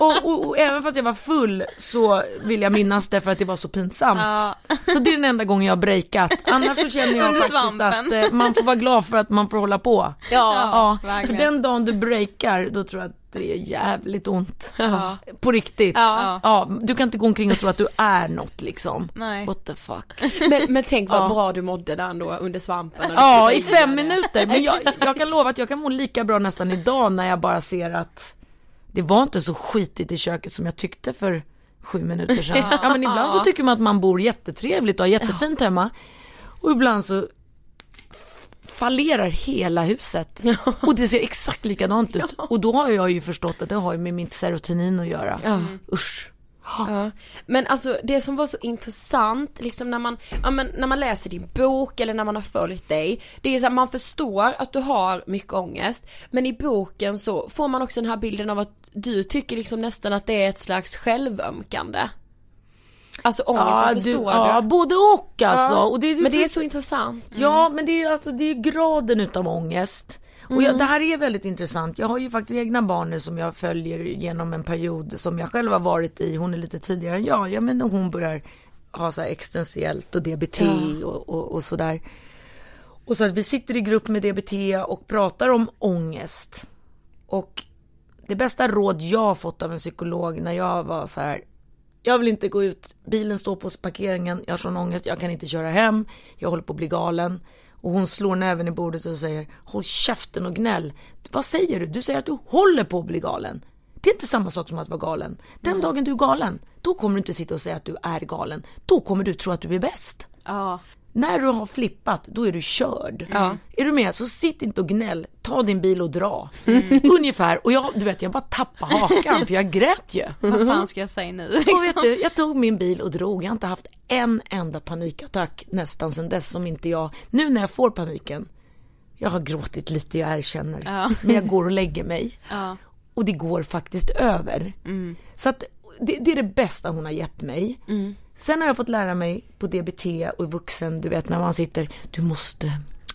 och, och, och även fast jag var full så vill jag minnas det för att det var så pinsamt. Så det är den enda gången jag har breakat. Annars så känner jag faktiskt svampen. att eh, man får vara glad för att man får hålla på. Ja, Ja, för den dagen du breakar då tror jag att det gör jävligt ont. Ja. På riktigt. Ja. Ja. du kan inte gå omkring och tro att du är något liksom. Nej. What the fuck. Men, men tänk vad Ja. bra du mådde där ändå under svampen. Ja, i fem det. minuter. Men jag, jag kan lova att jag kan må lika bra nästan idag när jag bara ser att det var inte så skitigt i köket som jag tyckte för sju minuter sedan. Ja men ibland så tycker man att man bor jättetrevligt och har jättefint hemma. Och ibland så fallerar hela huset. Och det ser exakt likadant ut. Och då har jag ju förstått att det har med mitt serotonin att göra. Ja. Usch. Ja. Men alltså det som var så intressant liksom när man, ja, men när man läser din bok eller när man har följt dig. Det är så att man förstår att du har mycket ångest. Men i boken så får man också den här bilden av att du tycker liksom nästan att det är ett slags självömkande. Alltså ångesten Ja, du, förstår ja, du. både och alltså. Ja, Och det, men det är så intressant. Ja, men det är alltså, det är graden utav ångest. Och jag, det här är väldigt intressant. Jag har ju faktiskt egna barn nu som jag följer genom en period som jag själv har varit i. Hon är lite tidigare än jag. Ja, men hon börjar ha så här existentiellt och DBT och, och, och sådär. Och så att vi sitter i grupp med DBT och pratar om ångest. Och det bästa råd jag har fått av en psykolog när jag var så här. Jag vill inte gå ut, bilen står på parkeringen, jag har sån ångest, jag kan inte köra hem, jag håller på att bli galen. Och hon slår näven i bordet och säger, håll käften och gnäll. Vad säger du? Du säger att du håller på att bli galen. Det är inte samma sak som att vara galen. Den dagen du är galen, då kommer du inte sitta och säga att du är galen. Då kommer du tro att du är bäst. Ja. När du har flippat, då är du körd. Är du med? Så sitt inte och gnäll, ta din bil och dra. Ungefär, och jag, du vet jag bara tappade hakan för jag grät ju. Vad fan ska jag säga nu? liksom? Och vet du, jag tog min bil och drog. Jag har inte haft en enda panikattack nästan sedan dess som inte jag, nu när jag får paniken, jag har gråtit lite, jag erkänner. Ja. Men jag går och lägger mig. Ja. Och det går faktiskt över. Så att det, det är det bästa hon har gett mig. Sen har jag fått lära mig på DBT och vuxen, du vet när man sitter, du måste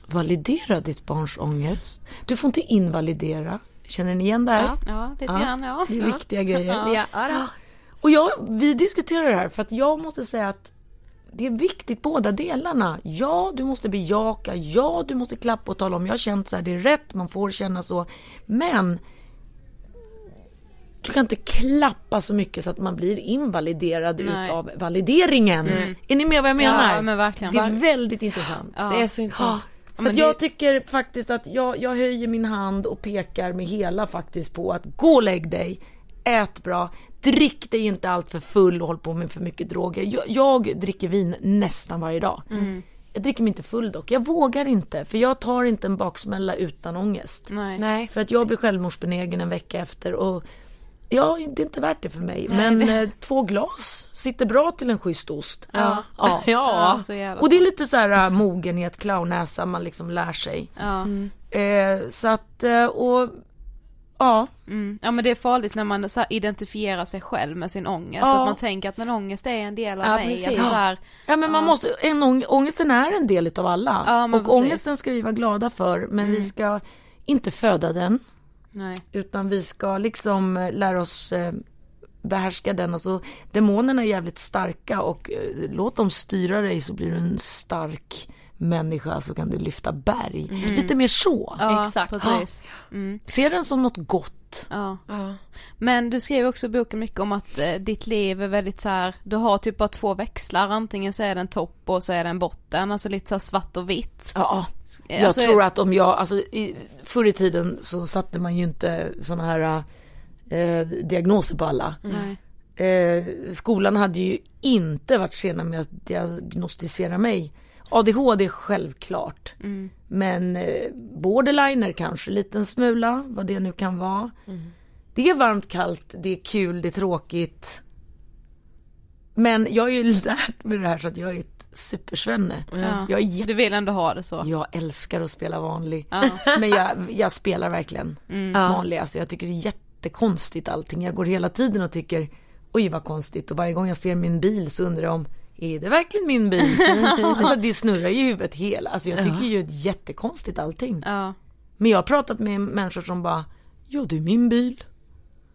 validera ditt barns ångest. Du får inte invalidera. Känner ni igen det här? Ja, ja, lite grann ja. Det är viktiga grejer. Ja, ja. Och jag, vi diskuterar det här för att jag måste säga att det är viktigt båda delarna. Ja, du måste bejaka. Ja, du måste klappa och tala om jag har känt så här, det är rätt, man får känna så. Men du kan inte klappa så mycket så att man blir invaliderad Nej. utav valideringen. Är ni med vad jag menar? Ja, men verkligen. Det är väldigt intressant. Ja. Det är så intressant. Så men att det- jag tycker faktiskt att jag, jag höjer min hand och pekar med hela faktiskt på att gå och lägg dig, ät bra, drick dig inte allt för full och håll på med för mycket droger. Jag, jag dricker vin nästan varje dag. Jag dricker mig inte full dock, jag vågar inte för jag tar inte en baksmälla utan ångest. Nej. Nej. För att jag blir självmordsbenägen en vecka efter och ja, det är inte värt det för mig. Men eh, två glas sitter bra till en schysst ost. Ja. Ja. Ja, så jävla Och det är lite så här äh, mogenhet, clownnäsa, man liksom lär sig. Ja. Eh, så att, eh, och ja, Mm. ja men det är farligt när man så här identifierar sig själv med sin ångest, Ja. att man tänker att men ångest är en del av Ja, mig. precis. Alltså, så här, ja men man måste, en ång, ångesten är en del utav alla. Ja, och precis. ångesten ska vi vara glada för, men vi ska inte föda den, nej. utan vi ska liksom eh, lära oss eh, behärska den och så demonerna är jävligt starka och eh, låt dem styra dig så blir du en stark människa så kan du lyfta berg. Lite mer så. Ja, Exakt. precis. Mm. Se den som något gott. Ja. Ja. Men du skriver också i boken mycket om att eh, ditt liv är väldigt så här, du har typ bara två växlar, antingen så är det en topp och så är det en botten, alltså lite så här svart och vitt. Ja, jag Alltså, tror att om jag, alltså i, förr i tiden så satte man ju inte sådana här eh, diagnoser på alla. Nej. Eh, skolan hade ju inte varit sena med att diagnostisera mig. ADHD självklart. Men eh, borderliner kanske, liten smula, vad det nu kan vara. Det är varmt, kallt, det är kul, det är tråkigt. Men jag har ju lärt mig det här så att jag är ett supersvenne. Ja. Jag är jätte Du vill ändå ha det så. jag älskar att spela vanlig. Ja. Men jag, jag spelar verkligen vanlig. Alltså jag tycker det är jättekonstigt allting. Jag går hela tiden och tycker oj vad konstigt. Och varje gång jag ser min bil så undrar jag om är det verkligen min bil? alltså det snurrar i huvudet hela. Alltså jag tycker ju det är jättekonstigt allting. Ja. Men jag har pratat med människor som bara, ja det är min bil.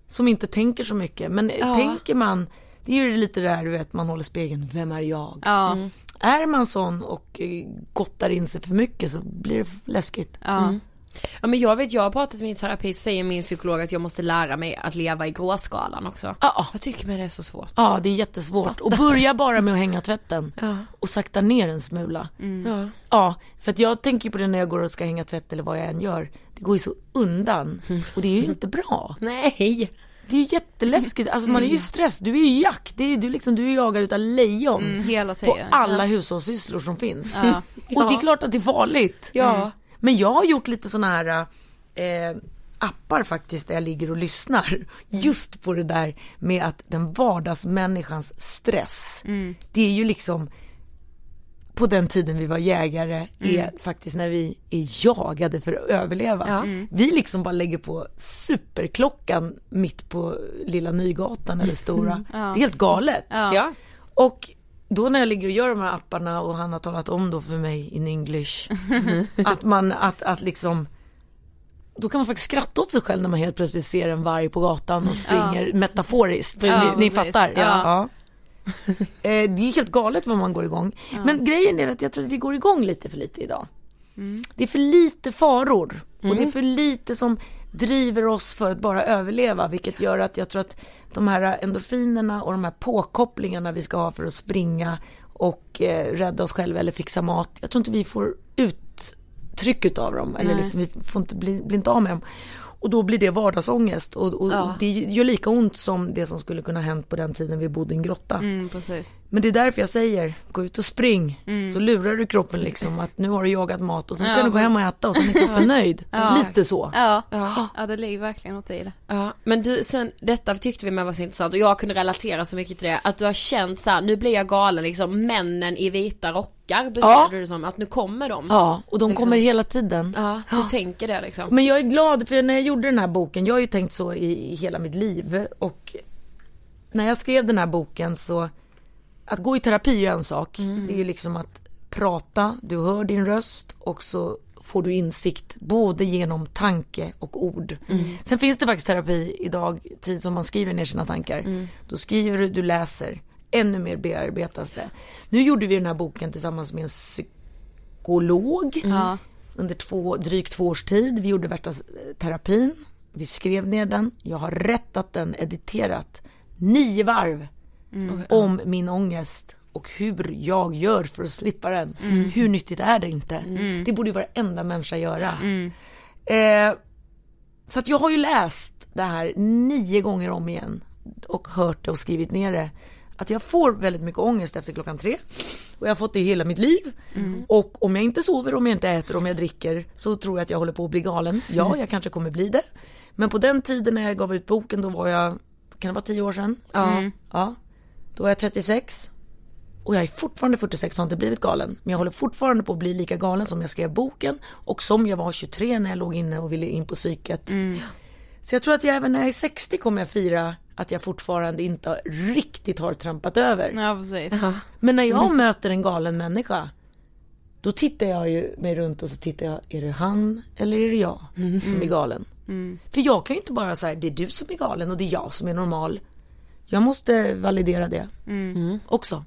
Som inte tänker så mycket. Men tänker man, det är ju lite det här du vet, man håller spegeln, vem är jag? Ja. Är man sån och eh, gottar in sig för mycket så blir det läskigt. Ja. Ja men jag vet, jag har pratat med min terapeut så säger min psykolog att jag måste lära mig att leva i gråskalan också. Ja, Jag tycker men det är så svårt. ja det är jättesvårt. Och börja bara med att hänga tvätten. Ja. Och sakta ner en smula. Ja. Ja, för att jag tänker på det när jag går och ska hänga tvätt eller vad jag än gör. Det går ju så undan. Och det är ju inte bra. Nej. Det är ju jätteläskigt, alltså man är ju stress, du är ju jack, det är ju du liksom, du är jagad utav lejon. Mm, hela på tiden. alla Ja. hushållssysslor som finns. Ja. Och det är klart att det är farligt. Ja. Men jag har gjort lite sådana här eh, appar faktiskt där jag ligger och lyssnar. Just på det där med att den vardagsmänniskans stress. Det är ju liksom på den tiden vi var jägare är faktiskt när vi är jagade för att överleva. Ja. Vi liksom bara lägger på superklockan mitt på lilla Nygatan eller Stora. Det är helt galet. Ja. Ja. Och då när jag ligger och gör de här apparna och han har talat om då för mig in English att man, att, att liksom då kan man faktiskt skratta åt sig själv när man helt plötsligt ser en varg på gatan och springer metaforiskt. Ja, ni, ni fattar? Ja. Ja. Eh, det är helt galet vad man går igång. Men grejen är att jag tror att vi går igång lite för lite idag. Det är för lite faror och det är för lite som driver oss för att bara överleva vilket gör att jag tror att de här endorfinerna och de här påkopplingarna vi ska ha för att springa och eh, rädda oss själva eller fixa mat. Jag tror inte vi får ut trycket av dem eller liksom, vi får inte bli, bli inte av med dem. Och då blir det vardagsångest och, och Ja. det gör lika ont som det som skulle kunna hänt på den tiden vi bodde i en grotta. Mm, precis. Men det är därför jag säger, gå ut och spring. Så lurar du kroppen liksom att nu har du jagat mat och sen Ja, kan du gå hem och äta och sen är kroppen nöjd. Ja. Lite så. Ja. Ja. ja, det ligger verkligen något i det. Ja, men du sen, detta tyckte vi med var så intressant och jag kunde relatera så mycket till det, att du har känt så här, nu blir jag galen liksom, männen i vita rockar beskrev Ja. du det som, att nu kommer de. Ja, och de Liksom. kommer hela tiden. Ja, du tänker det liksom. Men jag är glad för när jag gjorde den här boken, jag har ju tänkt så i, hela mitt liv och när jag skrev den här boken så att gå i terapi är ju en sak. Det är ju liksom att prata, du hör din röst och så får du insikt både genom tanke och ord. Sen finns det faktiskt terapi idag, tid som man skriver ner sina tankar. Då skriver du, du läser. Ännu mer bearbetas det. Nu gjorde vi den här boken tillsammans med en psykolog Ja. under två, drygt två års tid. Vi gjorde värsta eh, terapin. Vi skrev ner den. Jag har rättat den, editerat nio varv om min ångest och hur jag gör för att slippa den. Hur nyttigt är det inte? Det borde ju varenda människa göra. Eh, så att jag har ju läst det här nio gånger om igen och hört det och skrivit ner det. Att jag får väldigt mycket ångest efter klockan tre. Och jag har fått det hela mitt liv. Och om jag inte sover, om jag inte äter, om jag dricker så tror jag att jag håller på att bli galen. Ja, jag kanske kommer bli det. Men på den tiden när jag gav ut boken, då var jag, kan det vara tio år sedan? Ja. Ja. Då var jag 36. Och jag är fortfarande 46 och har inte blivit galen. Men jag håller fortfarande på att bli lika galen som jag skrev boken. Och som jag var 23 när jag låg inne och ville in på psyket. Så jag tror att jag även när jag är 60 kommer jag fira att jag fortfarande inte riktigt har trampat över. Ja, precis. Men när jag möter en galen människa då tittar jag ju mig runt och så tittar jag, är det han eller är det jag som är galen? För jag kan ju inte bara säga, det är du som är galen och det är jag som är normal. Jag måste validera det också.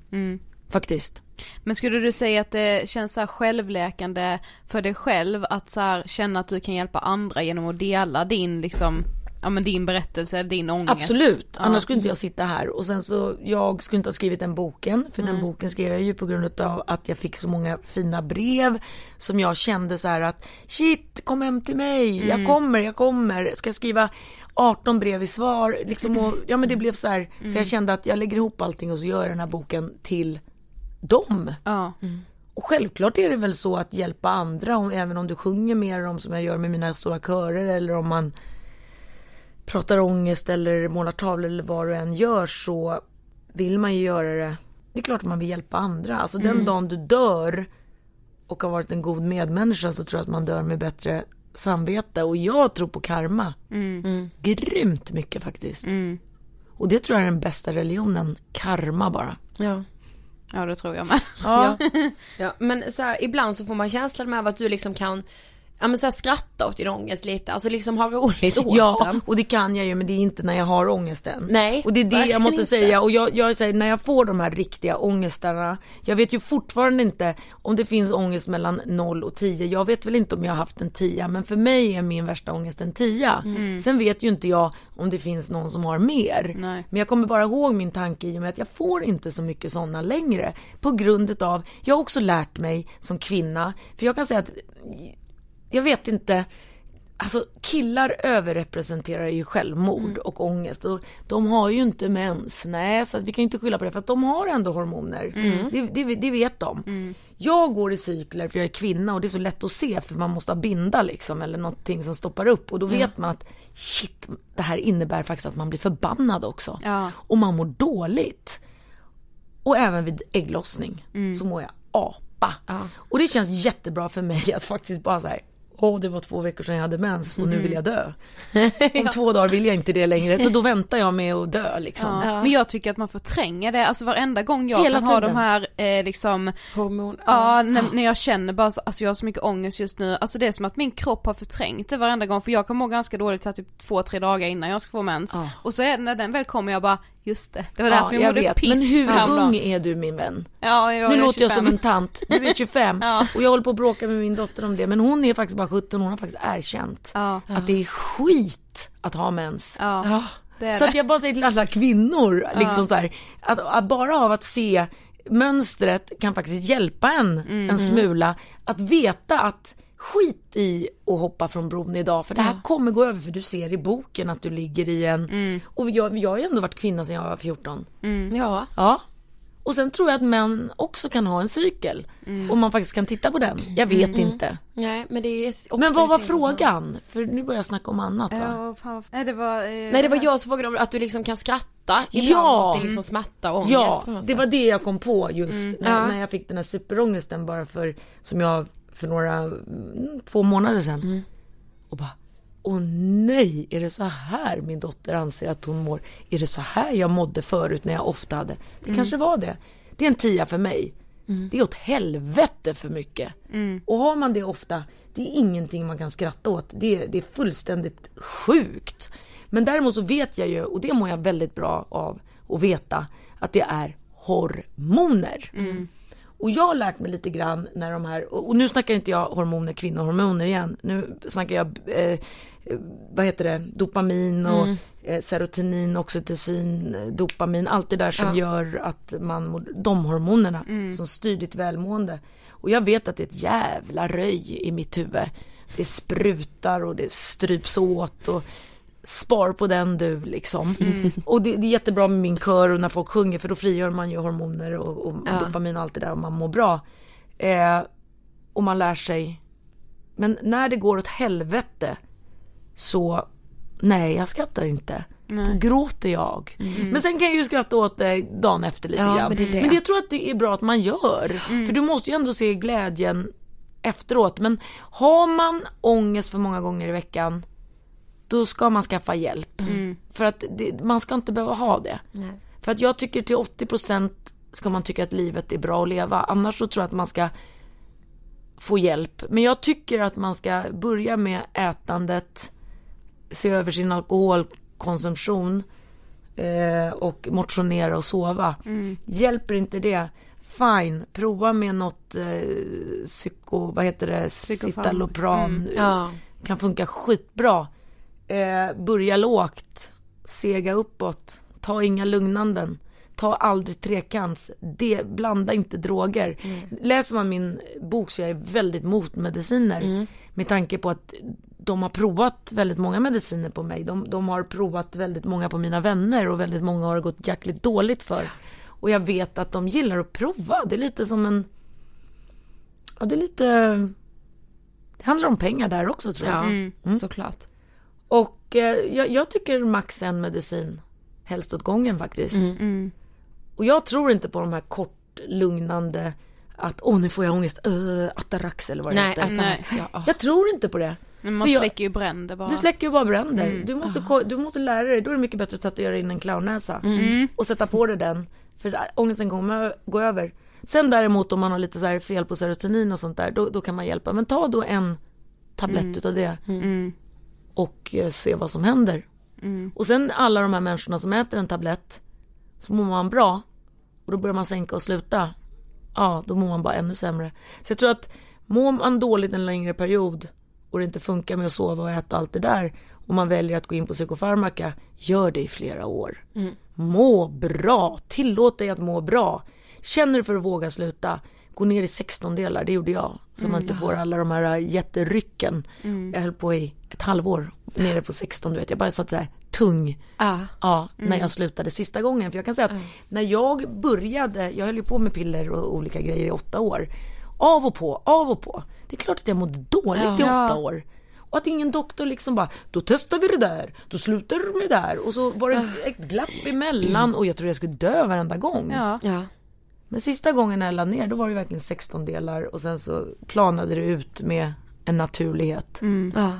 Faktiskt. Men skulle du säga att det känns så här självläkande för dig själv att så här känna att du kan hjälpa andra genom att dela din liksom, ja men din berättelse, din ångest? Absolut, Ja. annars skulle inte jag sitta här. Och sen så, jag skulle inte ha skrivit den boken, för den boken skrev jag ju på grund av att jag fick så många fina brev som jag kände så här att shit, kom hem till mig, jag kommer, jag kommer, ska jag skriva 18 brev i svar, liksom och, ja men det blev så här, så jag kände att jag lägger ihop allting och så gör jag den här boken till dem. Ja. Och självklart är det väl så att hjälpa andra, om, även om du sjunger mer om som jag gör med mina stora körer eller om man pratar ångest eller målar tavlor eller vad du än gör så vill man ju göra det. Det är klart att man vill hjälpa andra. Alltså den dagen du dör och har varit en god medmänniska så tror jag att man dör med bättre samvete. Och jag tror på karma. Mm. Grymt mycket faktiskt. Och det tror jag är den bästa religionen. Karma bara. Ja. Ja, det tror jag med. Ja. ja. Men så här, ibland så får man känslan med att du liksom kan ja men så här, skratta åt din ångest lite, alltså liksom ha roligt åt Ja, den. och det kan jag ju men det är inte när jag har ångesten. Nej, Och det är det jag måste inte. säga och jag, jag säger när jag får de här riktiga ångestarna, jag vet ju fortfarande inte om det finns ångest mellan 0 och 10, jag vet väl inte om jag har haft en 10 men för mig är min värsta ångest en 10. Mm. Sen vet ju inte jag om det finns någon som har mer. Nej. Men jag kommer bara ihåg min tanke i och med att jag får inte så mycket sådana längre. På grund utav, jag har också lärt mig som kvinna, för jag kan säga att jag vet inte, alltså killar överrepresenterar ju självmord och ångest och de har ju inte mens, nej så vi kan inte skylla på det för att de har ändå hormoner. Det, det, det vet de. Jag går i cykler för jag är kvinna och det är så lätt att se för man måste ha binda liksom eller någonting som stoppar upp och då vet man att shit, det här innebär faktiskt att man blir förbannad också. Ja. Och man mår dåligt. Och även vid ägglossning så mår jag apa. Och det känns jättebra för mig att faktiskt bara så här, åh det var två veckor sedan jag hade mens och nu vill jag dö. Om två dagar vill jag inte det längre så då väntar jag med att dö liksom. Ja. Men jag tycker att man förtränger det, alltså varenda gång jag Hela kan ha de tiden. här eh, liksom Hormon. Ja, när, när jag känner bara, så- alltså jag har så mycket ångest just nu, alltså det är som att min kropp har förträngt det varenda gång för jag kan må ganska dåligt så här, typ två, tre dagar innan jag ska få mens. Ja. Och så är när den väl kommer jag bara, just det, det var Ja, därför jag, jag mådde vet. piss Men hur häromdagen. ung är du min vän? Ja, jag Nu är låter jag 25. som en tant, du är 25 Ja. och jag håller på att bråka med min dotter om det men hon är faktiskt bara 17, hon har faktiskt erkänt Ja. att det är skit att ha mens. Ja, det Så det. att jag bara säger till alla kvinnor, liksom så här, att, att bara av att se mönstret kan faktiskt hjälpa en Mm. en smula. Att veta att skit i att hoppa från bron idag för det här kommer gå över för du ser i boken att du ligger i en, Mm. och jag, jag har ju ändå varit kvinna sedan jag var 14. Ja. Ja. Och sen tror jag att män också kan ha en cykel. Mm. Om man faktiskt kan titta på den. Jag vet inte. Nej men det är också Men vad var frågan? För nu börjar jag snacka om annat va? Ja, fan, nej det var... Eh, Nej det var jag som frågade om att du liksom kan skratta ibland Ja. åt liksom smärta och ångest Ja, det var det jag kom på just när, Ja. när jag fick den här superångesten bara för, som jag för några, mm, två månader sedan. Och bara, åh nej, är det så här min dotter anser att hon mår? Är det så här jag mådde förut när jag ofta hade? Det kanske var det. Det är en tia för mig. Det är åt helvete för mycket. Och har man det ofta, det är ingenting man kan skratta åt. Det är, det är fullständigt sjukt. Men däremot så vet jag ju, och det mår jag väldigt bra av att veta, att det är hormoner. Och jag har lärt mig lite grann när de här, och nu snackar inte jag hormoner, kvinnohormoner igen. Nu snackar jag, eh, vad heter det, dopamin och eh, serotonin, oxytocin, eh, dopamin, allt det där som gör att man, mår- de hormonerna som styr ditt välmående. Och jag vet att det är ett jävla röj i mitt huvud. Det sprutar och det stryps åt och spar på den du liksom. Och det, det är jättebra med min kör och när folk sjunger för då frigör man ju hormoner och, och dopamin och allt det där och man mår bra. Eh, och man lär sig. Men när det går åt helvete så nej jag skrattar inte. Då gråter jag. Men sen kan jag ju skratta åt det dagen efter lite Ja, grann. men det det. men jag tror att det är bra att man gör. För du måste ju ändå se glädjen efteråt. Men har man ångest för många gånger i veckan då ska man skaffa hjälp. För att det, man ska inte behöva ha det. För att jag tycker till 80% ska man tycka att livet är bra att leva. Annars så tror jag att man ska få hjälp. Men jag tycker att man ska börja med ätandet, se över sin alkoholkonsumtion eh, och motionera och sova. Hjälper inte det, fine, prova med något eh, psyko, vad heter det, Psykofarm. citalopran. Ja. Kan funka skitbra. Eh, börja lågt, sega uppåt, ta inga lugnanden. Ta aldrig trekants, det, blanda inte droger. Läser man min bok så jag är väldigt mot mediciner. Med tanke på att de har provat väldigt många mediciner på mig. De, de har provat väldigt många på mina vänner och väldigt många har gått jäkligt dåligt för. Och jag vet att de gillar att prova. Det är lite som en... Ja, det är lite... Det handlar om pengar där också tror jag. Ja, såklart. Och eh, jag, jag tycker max en medicin helst åt gången faktiskt. Och jag tror inte på de här kort lugnande att åh nu får jag ångest, uh, Atarax eller vad det Nej, heter. Atarax, ja. Ah. Jag tror inte på det. Men man För jag- släcker ju bränder bara. Du släcker ju bara bränder. Du, måste, ko- du måste lära dig, då är det mycket bättre att tatuera in en clownnäsa. Och sätta på dig den. För ångesten kommer gå över. Sen däremot om man har lite så här fel på serotonin och sånt där, då, då kan man hjälpa. Men ta då en tablett Mm. utav det Mm. Och eh, se vad som händer. Mm. Och sen alla de här människorna som äter en tablett så mår man bra och då börjar man sänka och sluta. Ja, då mår man bara ännu sämre. Så jag tror att mår man dåligt en längre period och det inte funkar med att sova och äta och allt det där och man väljer att gå in på psykofarmaka, gör det i flera år. Mm. Må bra, tillåt dig att må bra. Känner du för att våga sluta, gå ner i 16 delar, det gjorde jag. Så man inte får alla de här jätterycken. Jag höll på i ett halvår, nere på 16 du vet, jag bara satt så här tung. Ja. Ja, när jag slutade sista gången. För jag kan säga att när jag började, jag höll ju på med piller och olika grejer i åtta år. Av och på, av och på. Det är klart att jag mådde dåligt i Ja. åtta år. Och att ingen doktor liksom bara, då testar vi det där, då slutar du med det där. Och så var det ett glapp emellan och jag tror jag skulle dö varenda gång. Ja. Ja. Men sista gången när jag la ner, då var det verkligen 16 delar och sen så planade det ut med en naturlighet. Ja.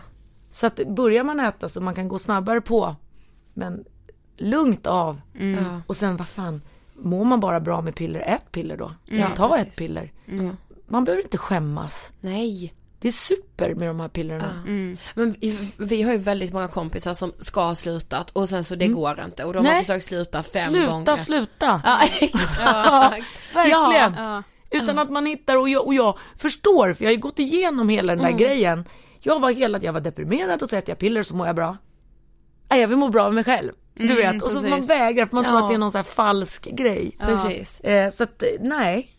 Så att börjar man äta så man kan gå snabbare på, men lugnt av. Ja. Och sen vad fan, mår man bara bra med piller, ät piller då. Ja, Ta precis. ett piller. Mm. Man behöver inte skämmas. Nej. Det är super med de här pillerna. Mm. Men vi, vi har ju väldigt många kompisar som ska ha slutat och sen så det går inte och de har Nej. försökt sluta fem sluta, gånger. sluta. Ja exakt. Verkligen. Ja. Utan att man hittar, och jag, och jag förstår, för jag har ju gått igenom hela den Mm. där grejen. Jag var hela, jag var deprimerad och så äter jag piller så mår jag bra. Nej, jag vill må bra med mig själv. Du Mm, vet, och så precis. man vägrar för man tror Ja. att det är någon så här falsk grej. Precis. Eh, så att nej.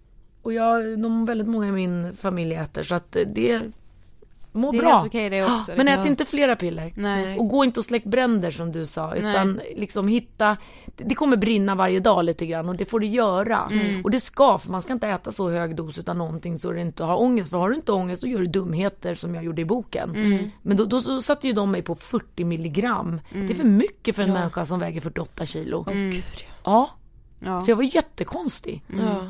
Och jag, de, väldigt många i min familj äter så att det må Det är bra. det också. Men liksom. ät inte flera piller. Nej. Och gå inte och släck bränder som du sa, utan liksom hitta, det kommer brinna varje dag lite grann och det får det göra. Mm. Och det ska, för man ska inte äta så hög dos utan någonting så du inte har ångest. För har du inte ångest då gör du dumheter som jag gjorde i boken. Mm. Men då, då så satte ju de mig på 40 milligram. Det är för mycket för en människa som väger 48 kilo. Ja, Ja. så jag var jättekonstig. Ja.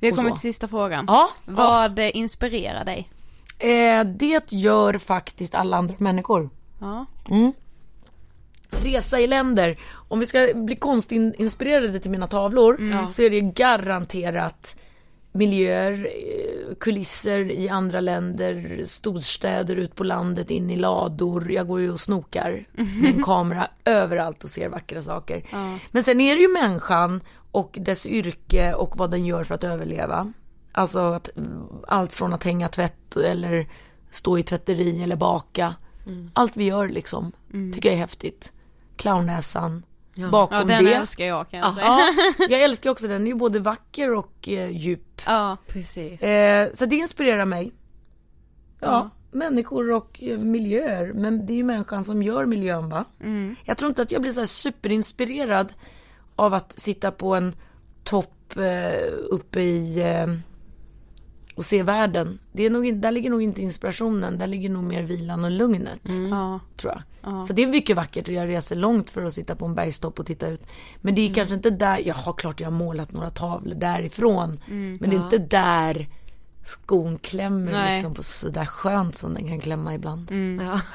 Vi har kommit till sista frågan. Ja, Vad eh, inspirerar dig? eh, det gör faktiskt alla andra människor. Ja. Mm. Resa i länder. Om vi ska bli konstinspirerade till mina tavlor så är det garanterat miljöer, eh, kulisser i andra länder, storstäder ut på landet, in i lador. Jag går ju och snokar med en kamera överallt och ser vackra saker. Men sen är det ju människan och dess yrke och vad den gör för att överleva. Alltså att, allt från att hänga tvätt eller stå i tvätteri eller baka. Allt vi gör liksom, tycker jag är häftigt. Clownnäsan, Ja, bakom den det. älskar jag kan jag säga. Ja, jag älskar också den, den är ju både vacker och eh, djup. Ja. Precis. Eh, så det inspirerar mig. Ja, människor och eh, miljöer. Men det är ju människan som gör miljön va? Mm. Jag tror inte att jag blir så superinspirerad av att sitta på en topp eh, uppe i eh, och se världen. Det är nog, där ligger nog inte inspirationen, där ligger nog mer vilan och lugnet. Ja. Tror jag. Ja. Så det är mycket vackert och jag reser långt för att sitta på en bergstopp och titta ut. Men det är kanske inte där, jag har klart jag har målat några tavlor därifrån. men det är inte där skon klämmer Nej. liksom på sådär skönt som den kan klämma ibland.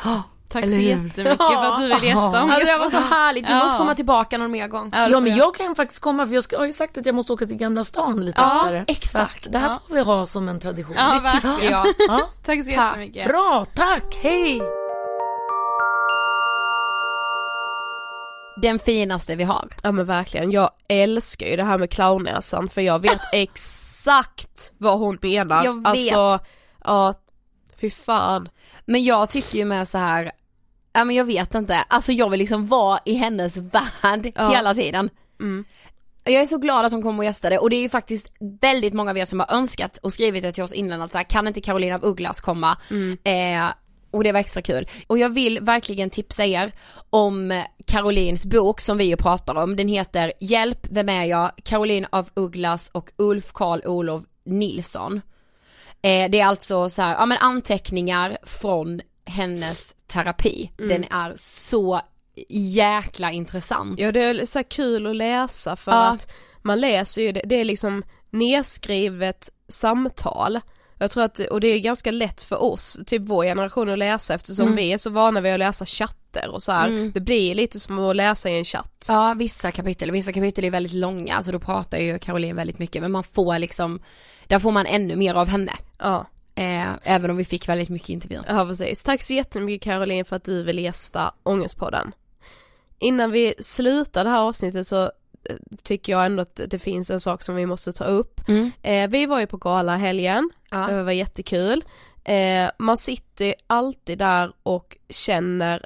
Ja. Tack Eller så hur? jättemycket för att du ville gästa Alltså det var så härligt, du Ja. måste komma tillbaka någon mer gång. Ja, Ja men jag. kan faktiskt komma för jag ska, har ju sagt att jag måste åka till Gamla stan lite Ja, oftare. exakt. Det här Ja. får vi ha som en tradition. Ja, verkligen. jag. Ja. Tack så Tack. jättemycket. Bra, tack, hej! Den finaste vi har. Ja men verkligen, jag älskar ju det här med clownnäsan för jag vet exakt vad hon menar. Jag vet. Alltså, ja, fy fan. Men jag tycker ju med så här, ja men jag vet inte, alltså jag vill liksom vara i hennes värld Ja. hela tiden. Mm. Jag är så glad att hon kommer och gästade och det är ju faktiskt väldigt många av er som har önskat och skrivit det till oss innan att så här, kan inte Carolina af Ugglas komma? Eh, och det var extra kul. Och jag vill verkligen tipsa er om Carolins bok som vi ju pratar om. Den heter Hjälp, vem är jag? Caroline af Ugglas och Ulf Karl Olof Nilsson. Eh, det är alltså så här, ja men anteckningar från hennes terapi. Den är så jäkla intressant. Ja det är så kul att läsa för Ja. att man läser ju, det, är liksom nedskrivet samtal. Jag tror att, och det är ganska lätt för oss, typ vår generation att läsa eftersom Mm. vi är så vana vid att läsa chatter och så här. Mm. Det blir lite som att läsa i en chatt. Ja, vissa kapitel, vissa kapitel är väldigt långa, så då pratar ju Caroline väldigt mycket, men man får liksom, där får man ännu mer av henne. Ja. Eh, även om vi fick väldigt mycket intervjuer. Ja precis. Tack så jättemycket Caroline för att du vill gästa Ångestpodden. Innan vi slutar det här avsnittet så eh, tycker jag ändå att det finns en sak som vi måste ta upp. Mm. Eh, vi var ju på gala helgen, Ja. det var jättekul. Eh, man sitter ju alltid där och känner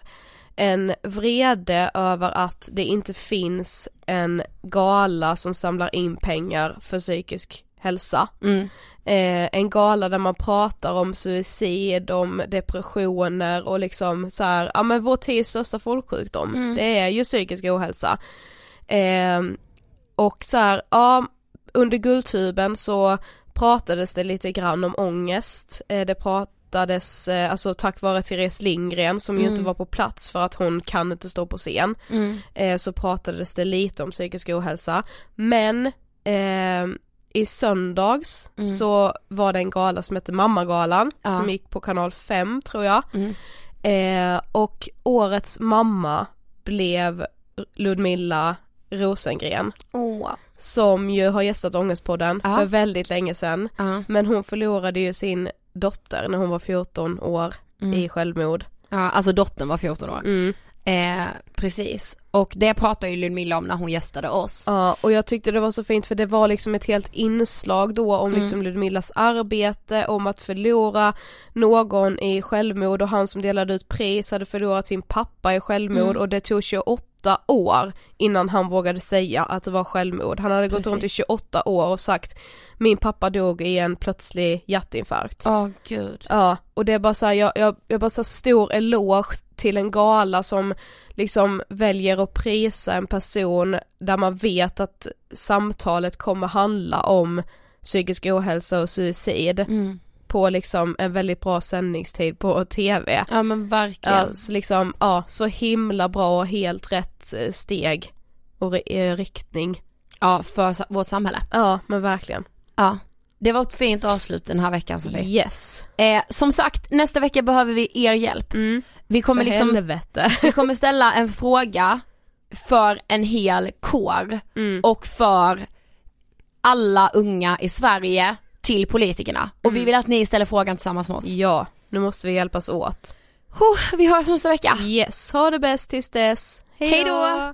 en vrede över att det inte finns en gala som samlar in pengar för psykisk hälsa. Mm. Eh, en gala där man pratar om suicid, om depressioner och liksom så här, ja men vår tids största folksjukdom, Mm. det är ju psykisk ohälsa. Eh, och så här, ja, under Guldtuben så pratades det lite grann om ångest, eh, det pratades, eh, alltså tack vare Therese Lindgren som ju Mm. inte var på plats för att hon kan inte stå på scen, Mm. eh, så pratades det lite om psykisk ohälsa, men eh, i söndags Mm. så var det en gala som hette Mammagalan Ja. som gick på kanal 5 tror jag. Mm. Eh, och årets mamma blev Ludmilla Rosengren Åh. som ju har gästat Ångestpodden Ja. för väldigt länge sedan. Ja. Men hon förlorade ju sin dotter när hon var 14 år Mm. i självmord. Ja, alltså dottern var 14 år. Mm. Eh, precis. Och det pratar ju Ludmilla om när hon gästade oss. Ja, och jag tyckte det var så fint för det var liksom ett helt inslag då om Mm. liksom Ludmillas arbete, om att förlora någon i självmord och han som delade ut pris hade förlorat sin pappa i självmord Mm. och det tog 28 år innan han vågade säga att det var självmord. Han hade gått Precis. runt i 28 år och sagt min pappa dog i en plötslig hjärtinfarkt. Åh gud. Ja, och det är bara så här, jag, jag, jag bara så stor eloge till en gala som liksom väljer att prisa en person där man vet att samtalet kommer handla om psykisk ohälsa och suicid Mm. På liksom en väldigt bra sändningstid på TV. Ja men verkligen. Ja, så liksom, ja, så himla bra och helt rätt eh, steg och eh, riktning. Ja, för vårt samhälle. Ja, men verkligen. Ja. Det var ett fint avslut den här veckan Sofie. Yes. Eh, som sagt, nästa vecka behöver vi er hjälp. Mm. Vi kommer För liksom, helvete. vi kommer ställa en fråga för en hel kår Mm. och för alla unga i Sverige till politikerna. Och vi vill att ni ställer frågan tillsammans med oss. Ja, nu måste vi hjälpas åt. Oh, vi hörs nästa vecka. Yes, ha det bäst tills dess. Hej då!